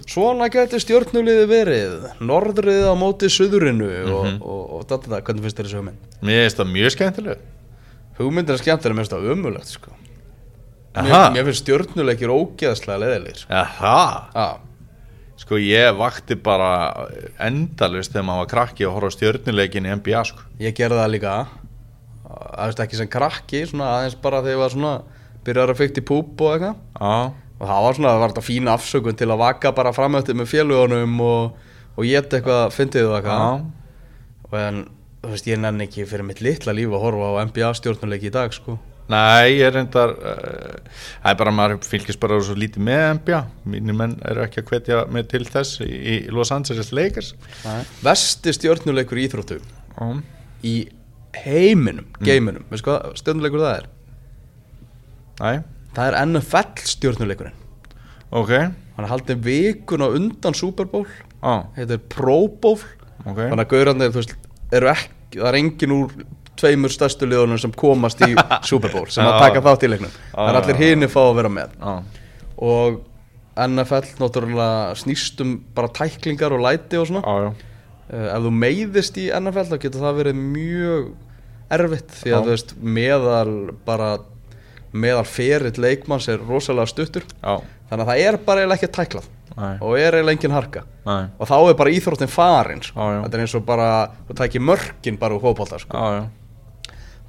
Svona geti stjörnuliði verið Norðrið á móti suðurinu Og, og, og þetta, hvernig finnst þér þessu hugmynd? mér finnst það mjög skemmtileg Hugmyndin er skemmtilega, mér finnst það ömulegt sko. mér, Aha, mér finnst stjörnuleikir ógeðslega leðilegir sko. Aha. Sko ég vakti bara endalust þegar maður var krakki og horfa á stjörnuleikin í NBA sko. Ég gerði það líka Það veist ekki sem krakki svona aðeins bara þegar ég var svona byrjar að fykta í púp og eitthvað. Já, og það var svona, það var þetta fín afsökun til að vaka bara framöftið með félugunum og, og geta eitthvað fyndið og eitthvað. Já, og en, þú veist, ég nenni ekki fyrir mitt litla líf að horfa á NBA stjórnuleiki í dag sko. Nei, ég er reyndar uh, Það er bara maður fylgist bara svo lítið með NBA Mínir menn eru ekki að hvetja mig til þess í, Los Angeles Lakers. Vesti stjórnuleikur í Íþróttu Já, í heiminum, geiminum, mm. veist hvað stjórnuleikur það er? Næ, Það er NFL stjórnuleikurinn ok. Hann er haldið vikun á undan Super Bowl. Já, heitir Pro Bowl. Ok. Þannig að gaurarnir, þú veist, eru ekki það er engin úr tveimur stærstu liðunum sem komast í Super Bowl sem að taka þátt í leiknum. Er Já. allir hinni fá að vera með. Já, og NFL náttúrulega snýst um bara tæklingar og læti og svona. Já uh, ef þú meiðist í NFL þá getur það verið mjög erfitt því að þú veist meðal bara meðal ferill leikmanns er rosalega stuttur Já, þannig að það er bara eiginlega ekki tæklað Nei. og er eiginlega engin harka nei, og þá er bara íþróttin farin sko. Já. þetta er eins og bara þú tækir mörkin bara úr fótbolta sko. já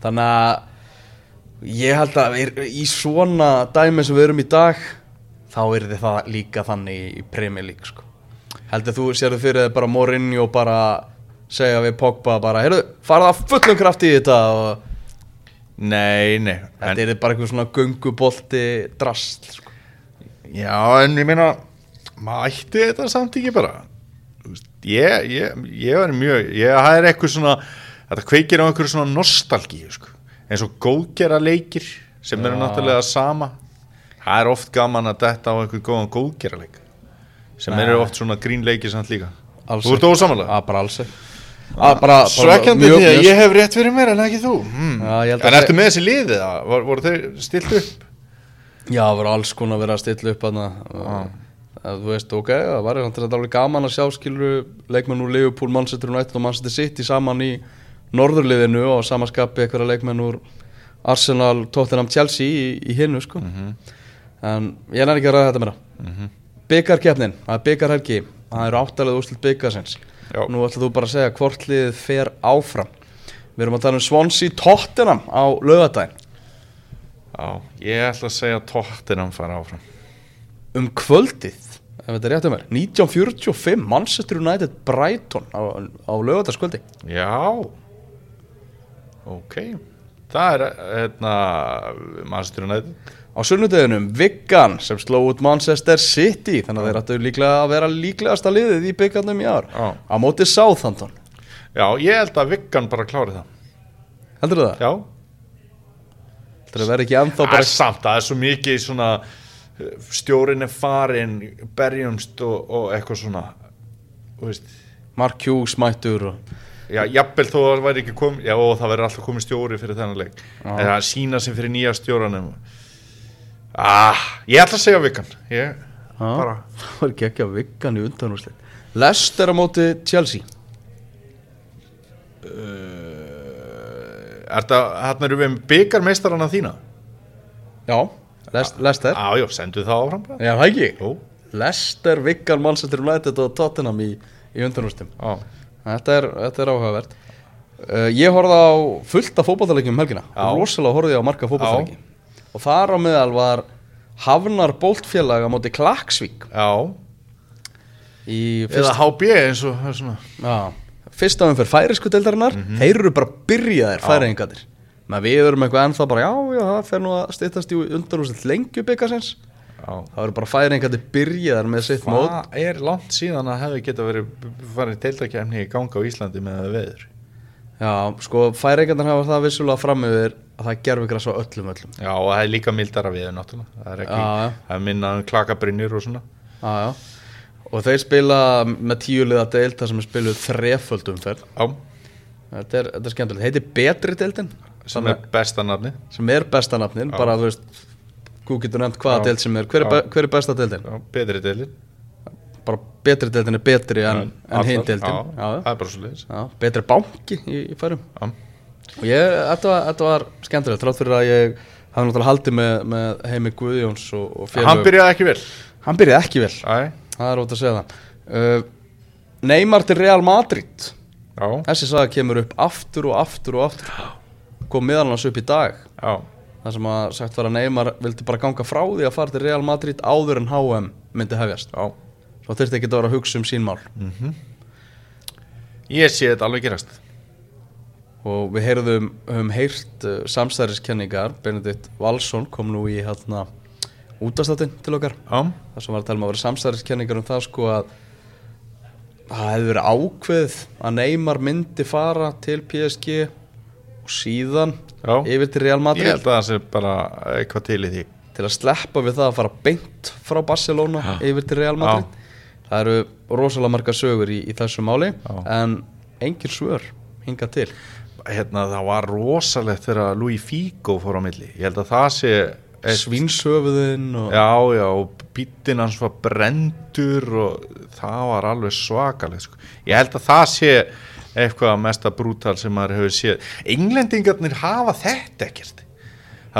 þannig að ég held að er, í svona dæmi sem við erum í dag þá er það líka þannig í League sko. Heldur þú sérðu fyrir þig bara Mourinho bara segja við Pogba bara heyrðu, farað að fullum kraft í þetta og Nei, nei þetta en, er bara eitthvað svona gungubolti drast sko. Já, en ég meina maður ætti þetta samt ekki bara Þú veist, Ég, ég, ég var mjög ég, það er eitthvað svona þetta kveikir á einhverju svona nostalgíu sko. eins og góðgera leikir sem eru náttúrulega sama það er oft gaman að detta á einhvern góðan góðgera leik sem Nei. eru oft svona grínleikir samt líka Alls Þú ert ósamanlega? að bara alls ekki bara Svekkjandi mjög- því að ég hef rétt fyrir mér en ekki þú mm. Já, En ertu með þessi liðið það? Vor, voru þeir stilt upp? Já, það voru alls konar að stilla upp hana að þú veist, ok, það var alveg gaman að sjá skilur leikmenn úr Liverpool, Manchester United og Manchester City saman í norðurliðinu og samaskapi eitthvað leikmenn úr Arsenal, Tottenham, Chelsea í, í hinnu sko en ég er ekki að ræða þetta meira mm -hmm. Byggarkeppnin, það er byggarhelgi það eru áttalega úrslit byggarsins nú ætla þú bara að segja hvort liðið fer áfram. Við erum að tala um Swansea Tottenham á lögadaginn Já, ég ætla að segja tóttinam fara áfram. Um kvöldið ef þetta er rétt um mér 1945 Manchester United Brighton á, á lögataskvöldi Já. Ok. Það er hérna Manchester United á sunnudeginum Viggan sem sló út Manchester City þannig að þeir ættu líklega að vera líklegasta liðið í byggarnum í ár. Já. á móti Southampton. Já, ég held að Viggan bara klári það. Heldur það? Já. Heldur það verði ekki ennþá Það bara er samt, það er svo mikið svona uh, Stjórin er farin Berjumst og, og eitthvað svona Þú veist. Mark Hughes mættur og Já, jafnvel þó að það væri ekki komið Já, og það verður alltaf komið stjóri fyrir þennan leik. Já. En það sína sem fyrir nýja stjóranum Ah, ég ætla að segja Viggan. Ég, bara það var ekki ekki að Viggan í undanúrslit. Leicester á móti Chelsea. Uh, Er það, hérna erum við með byggarmeistarana þína? já, Leicester, Leicester. Já, já, sendu það áfram bara. Já, það ekki? Jú, Leicester, Viggan, Manchester United og Tottenham í, í undanúrstum já, Þetta er, þetta er áhugavert. Uh, Ég horfði á fullt af fótballtalegjum um helgina. Rosalega horfði ég á marga fótballtalegjum Og þar á meðal var Hafnar Boltfélag á móti Klaksvík. Já. Í Eða fyrst, HB eins og það er svona. Já, fyrsta umferð færisku deildarinnar. Mhm. Þeir eru bara byrjaðir færingadir Men við erum eitthvað ennþá bara Já, já, það fer nú að styttast í undanúrslit lengju byggasins Já. Það eru bara færingadir byrjaðar með sitt mót. Hvað er langt síðan að hefði geta verið farið deildakefni í ganga á Íslandi með veður? Já, sko, færingarnir hafa það vissulega fram yfir að það gerfi græs á öllum öllum Já, og það er líka mildara veður náttúrulega Það er ekki, Já, já. það er minna um klakabrinnir og svona Já, já. Og þeir spila með tíu liða deild þar sem er spiluð þreföld umferð. Já, Þetta er, þetta er skemmtilegt. Heitir betri deildin sem er besta nafni sem er besta nafnin. Bara þú veist, þú getur nefnt hvaða deild sem er. Hver er, hver er besta deildin? Betri deilin Bara betri deildin er betri en, en hinn deildin. Það er bara svo leiðis. Betri banki í, í færum. Já, Og ég, þetta var, var skemmtilegt. Trátt fyrir að ég hafði náttúrulega haldið með, með Heimi Guðjóns og, og félögum. hann byrjaði ekki vel Hann byrjaði ekki vel. Æ, Það er ótt að segja það. Uh, Neymar til Real Madrid. já, Þessi saga kemur upp aftur og aftur og aftur kom meðal hans upp í dag já, þar sem að sagt var að Neymar vildi bara ganga frá því að fara til Real Madrid áður en HM myndi hefjast já svo þurfti ekki að vera að hugsa um sín mál Ég sé þetta alveg gerast og við heyrðum um heyrt uh, samstæðiskenningar Benedikt Valsson kom nú í hérna útastáttin til okkar. Já, þar sem var að tala um að vera samstæðiskenningar um það sko að það hefði verið ákveð að Neymar myndi fara til PSG og síðan Já. yfir til Real ég Madrid held að það sé bara eitthvað til í því. Til að sleppa við það að fara beint frá Barcelona yfir til Real Madrid. Það eru rosalega margar sögur í, í þessu máli Já. en engin svör hinga til hérna það var rosalegt þegar Louis Figo fór á milli. Ég held að það sé Svínsöfuðin og já já og bítin hans var brendur og það var alveg svakalegt sko. ég held að það sé eitthvað mesta brútal sem maður hefur séð. Englendingarnir hafa þetta ekkert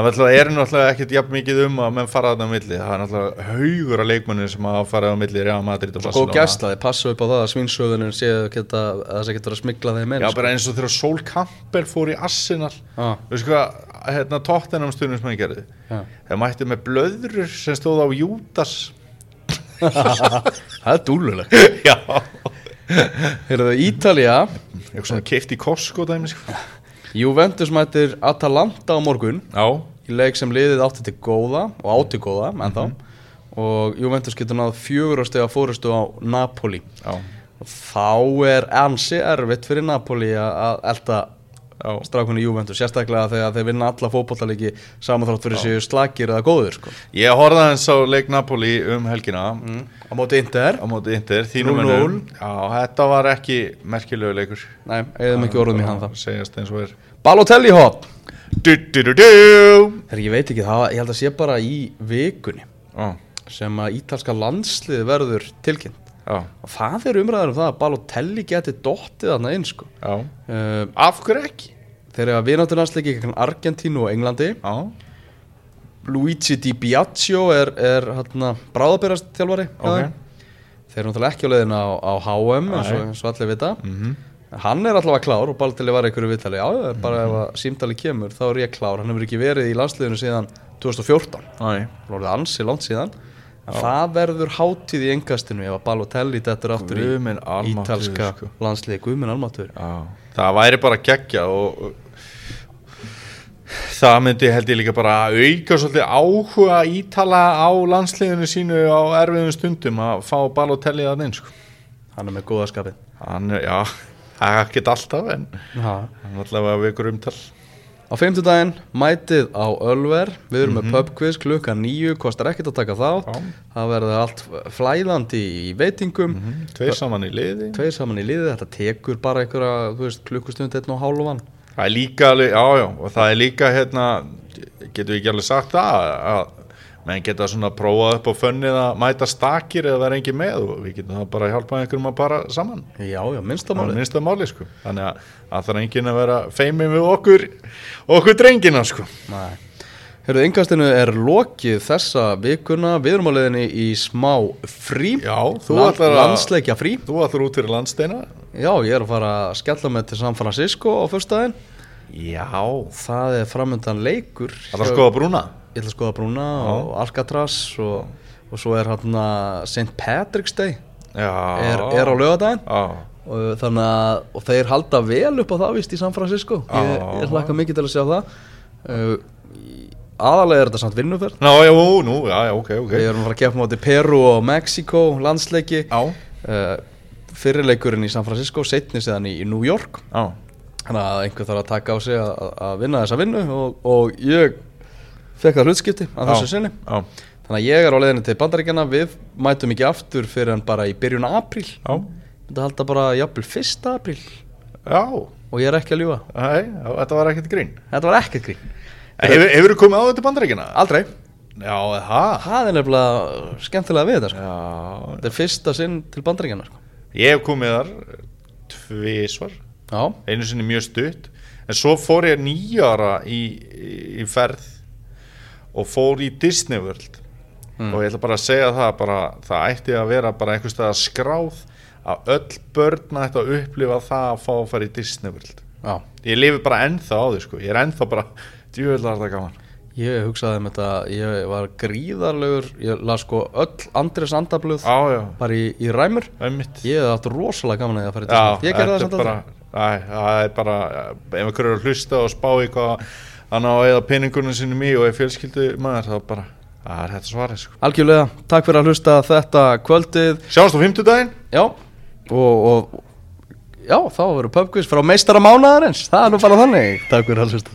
það er náttúrulega ekkert jafn mikið um að menn fara þarna á milli. Það er náttúrulega haugur af leikmennir sem hafa farið á milli Real Madrid og góð Barcelona. gæsla, þið passa upp á það að svínsöfuðin séu að það getur að smigla þeim inn já sko. bara eins og þegar Sol Campbell fór í Arsenal. Já, veistu hvað, hérna tóttinam stundum sem hann gerði já. þeir mætti með blöðrur sem stóð á Júdas. Það er dúlulegt já. Ítalía. Eitthvað svona keift í Costco dæmi sko. Juventus mætir Atalanta á morgun. Já, í leik sem liðið átti til góða og átti góða ennþá. Og Juventus getur náð fjögur á stega fórustu á Napoli. Já, og þá er ansi erfitt fyrir Napoli að- að elda já. strákunni Juventus sérstaklega þegar þeir vinna alla fótbollaleiki samanþrátt fyrir séu slagir eða góður sko. Ég horfði aðeins á leik Napoli um helgina. Á móti Inter. Á móti Inter, þínum 0-0. mönnum Já, þetta var ekki merkilegu leikur. Nei, eða mikið orðum í hann það eins Balotelli hop du, du, du, du. Þegar ég veit ekki, það, ég held að sé bara í vikunni Já, sem að ítalska landslið verður tilkynnt já, og það er umræður um það að Balotelli geti dottið þarna inn sko. uh, Af hverju ekki? þeir eru að vinátturlandsleiki gegn Argentínu og Englandi. Já, Luigi Di Biagio er, er hérna, bráðabærast þjálfari ok þeir eru náttúrulega ekki á leiðin á, á HM eins og, eins og allir vita. Mhm. hann er allavega klár og Balotelli var einhverju viðtali. Já, það er bara ef að símtali kemur þá er ég klár, hann hefur ekki verið í landsliðinu síðan 2014, Æ, það voruð ansi langt síðan það verður hátíð í engastinu ef að Balotelli dettur aftur Guð í ítalska sko. landsliði, guðminn almatur það væri bara geggja og, og það myndi held ég líka bara auka svolítið áhuga ítala á landsliðinu sínu á erfiðum stundum að fá Balotelli að inn sko. hann er með góða skapið hann, er- já, það er ekkert alltaf en ha. hann er allavega vekur umtal Á fimmtudaginn mætið á Ölver, við erum með pubquiz klukka nýju, kostar ekkert að taka þátt, Já. það verður allt flæðandi í veitingum, tveir saman í liði. Tveir saman í liði, þetta tekur bara einhverja, klukkustund einn og hálfan. það er líka, alveg- já já og það er líka hérna getum við ekki alveg sagt það að menn geta svona prófað upp á fönnið að mæta stakir eða vera engin með og við getum það bara að hjálpa einhverjum að para saman Já, já, er minnstamáli. minnsta máli sko þannig að það þarf enginn að vera feimið við okkur okkur drengina sko Nei. Herru, yngastinu er lokið þessa vikuna, við erum á leiðinni í smá frí, Já, þú Land, ætlar að- landsleikja frí. þú ætlar út fyrir landsteina Já, ég er að fara að skella með til San Francisco á fyrstæðin, já það er framöndan leikur. það er að skoða brúna ég ætla að skoða Brúna og Alcatraz og, og svo er hérna St. Patrick's Day. Er, er á lögadaginn og að og þeir halda vel upp á það vist í San Francisco. Ég, ég hlakka mikið til að sjá það. Uh, aðalega er þetta samt vinnuferð. Ná, já, nú, já, já, ok, ok. Við erum að fara að keppa móti Peru og Mexico landsleiki. Uh, fyrirleikurinn í San Francisco setni síðan í, í New York. Já, þannig að einhver þarf að taka á sig að, að vinna þessa vinnu og, og ég fekk það hlutskipti að þessu sinni já, Þannig að ég er á leiðinni til bandaríkjana, við mætum ekki aftur fyrir en bara í byrjun apríl. Þetta halda bara jafnvel 1. apríl já og ég er ekki að ljúa. Þetta var ekkert grín Þetta var ekkert grín. Hefur, þú komið á þetta bandaríkina? Aldrei. Já, það Það er nefnilega skemmtilega við þetta. Sko. Þetta er fyrsta sinn til bandaríkjana. Sko. ég hef komið þar tvisvar, Já, einu sinni mjög stutt en svo fór ég nýjara í, í, í ferð og fór í Disney World Mm. og ég ætla bara að segja það bara, það ætti að vera bara einhvers stað skráð að öll börn ætti að upplifa það að fá að fara í Disney World já. ég lifi bara ennþá á því sko ég er ennþá bara, djúvöldar þetta gaman Ég hugsaði um þetta, ég var gríðarlegur, ég las sko öll Andrés Andabluð bara í, í ræmur. einmitt Ég hef átt rosalega gaman að það fara í Já, Disney. Ég gerði það samt bara, æ, það er bara ef einhverju er að hlusta og spá í hvað hann á að eða peningunum sinni mý og er fjölskyldu maður þá bara, það er þetta svarið sko. Algjörlega, takk fyrir að hlusta þetta kvöldið. Sjáumst á fimmtudaginn. Já, og, og já, þá verður pubquiz frá meistara mánaðarins, það er nú bara þannig. Takk fyrir að hlusta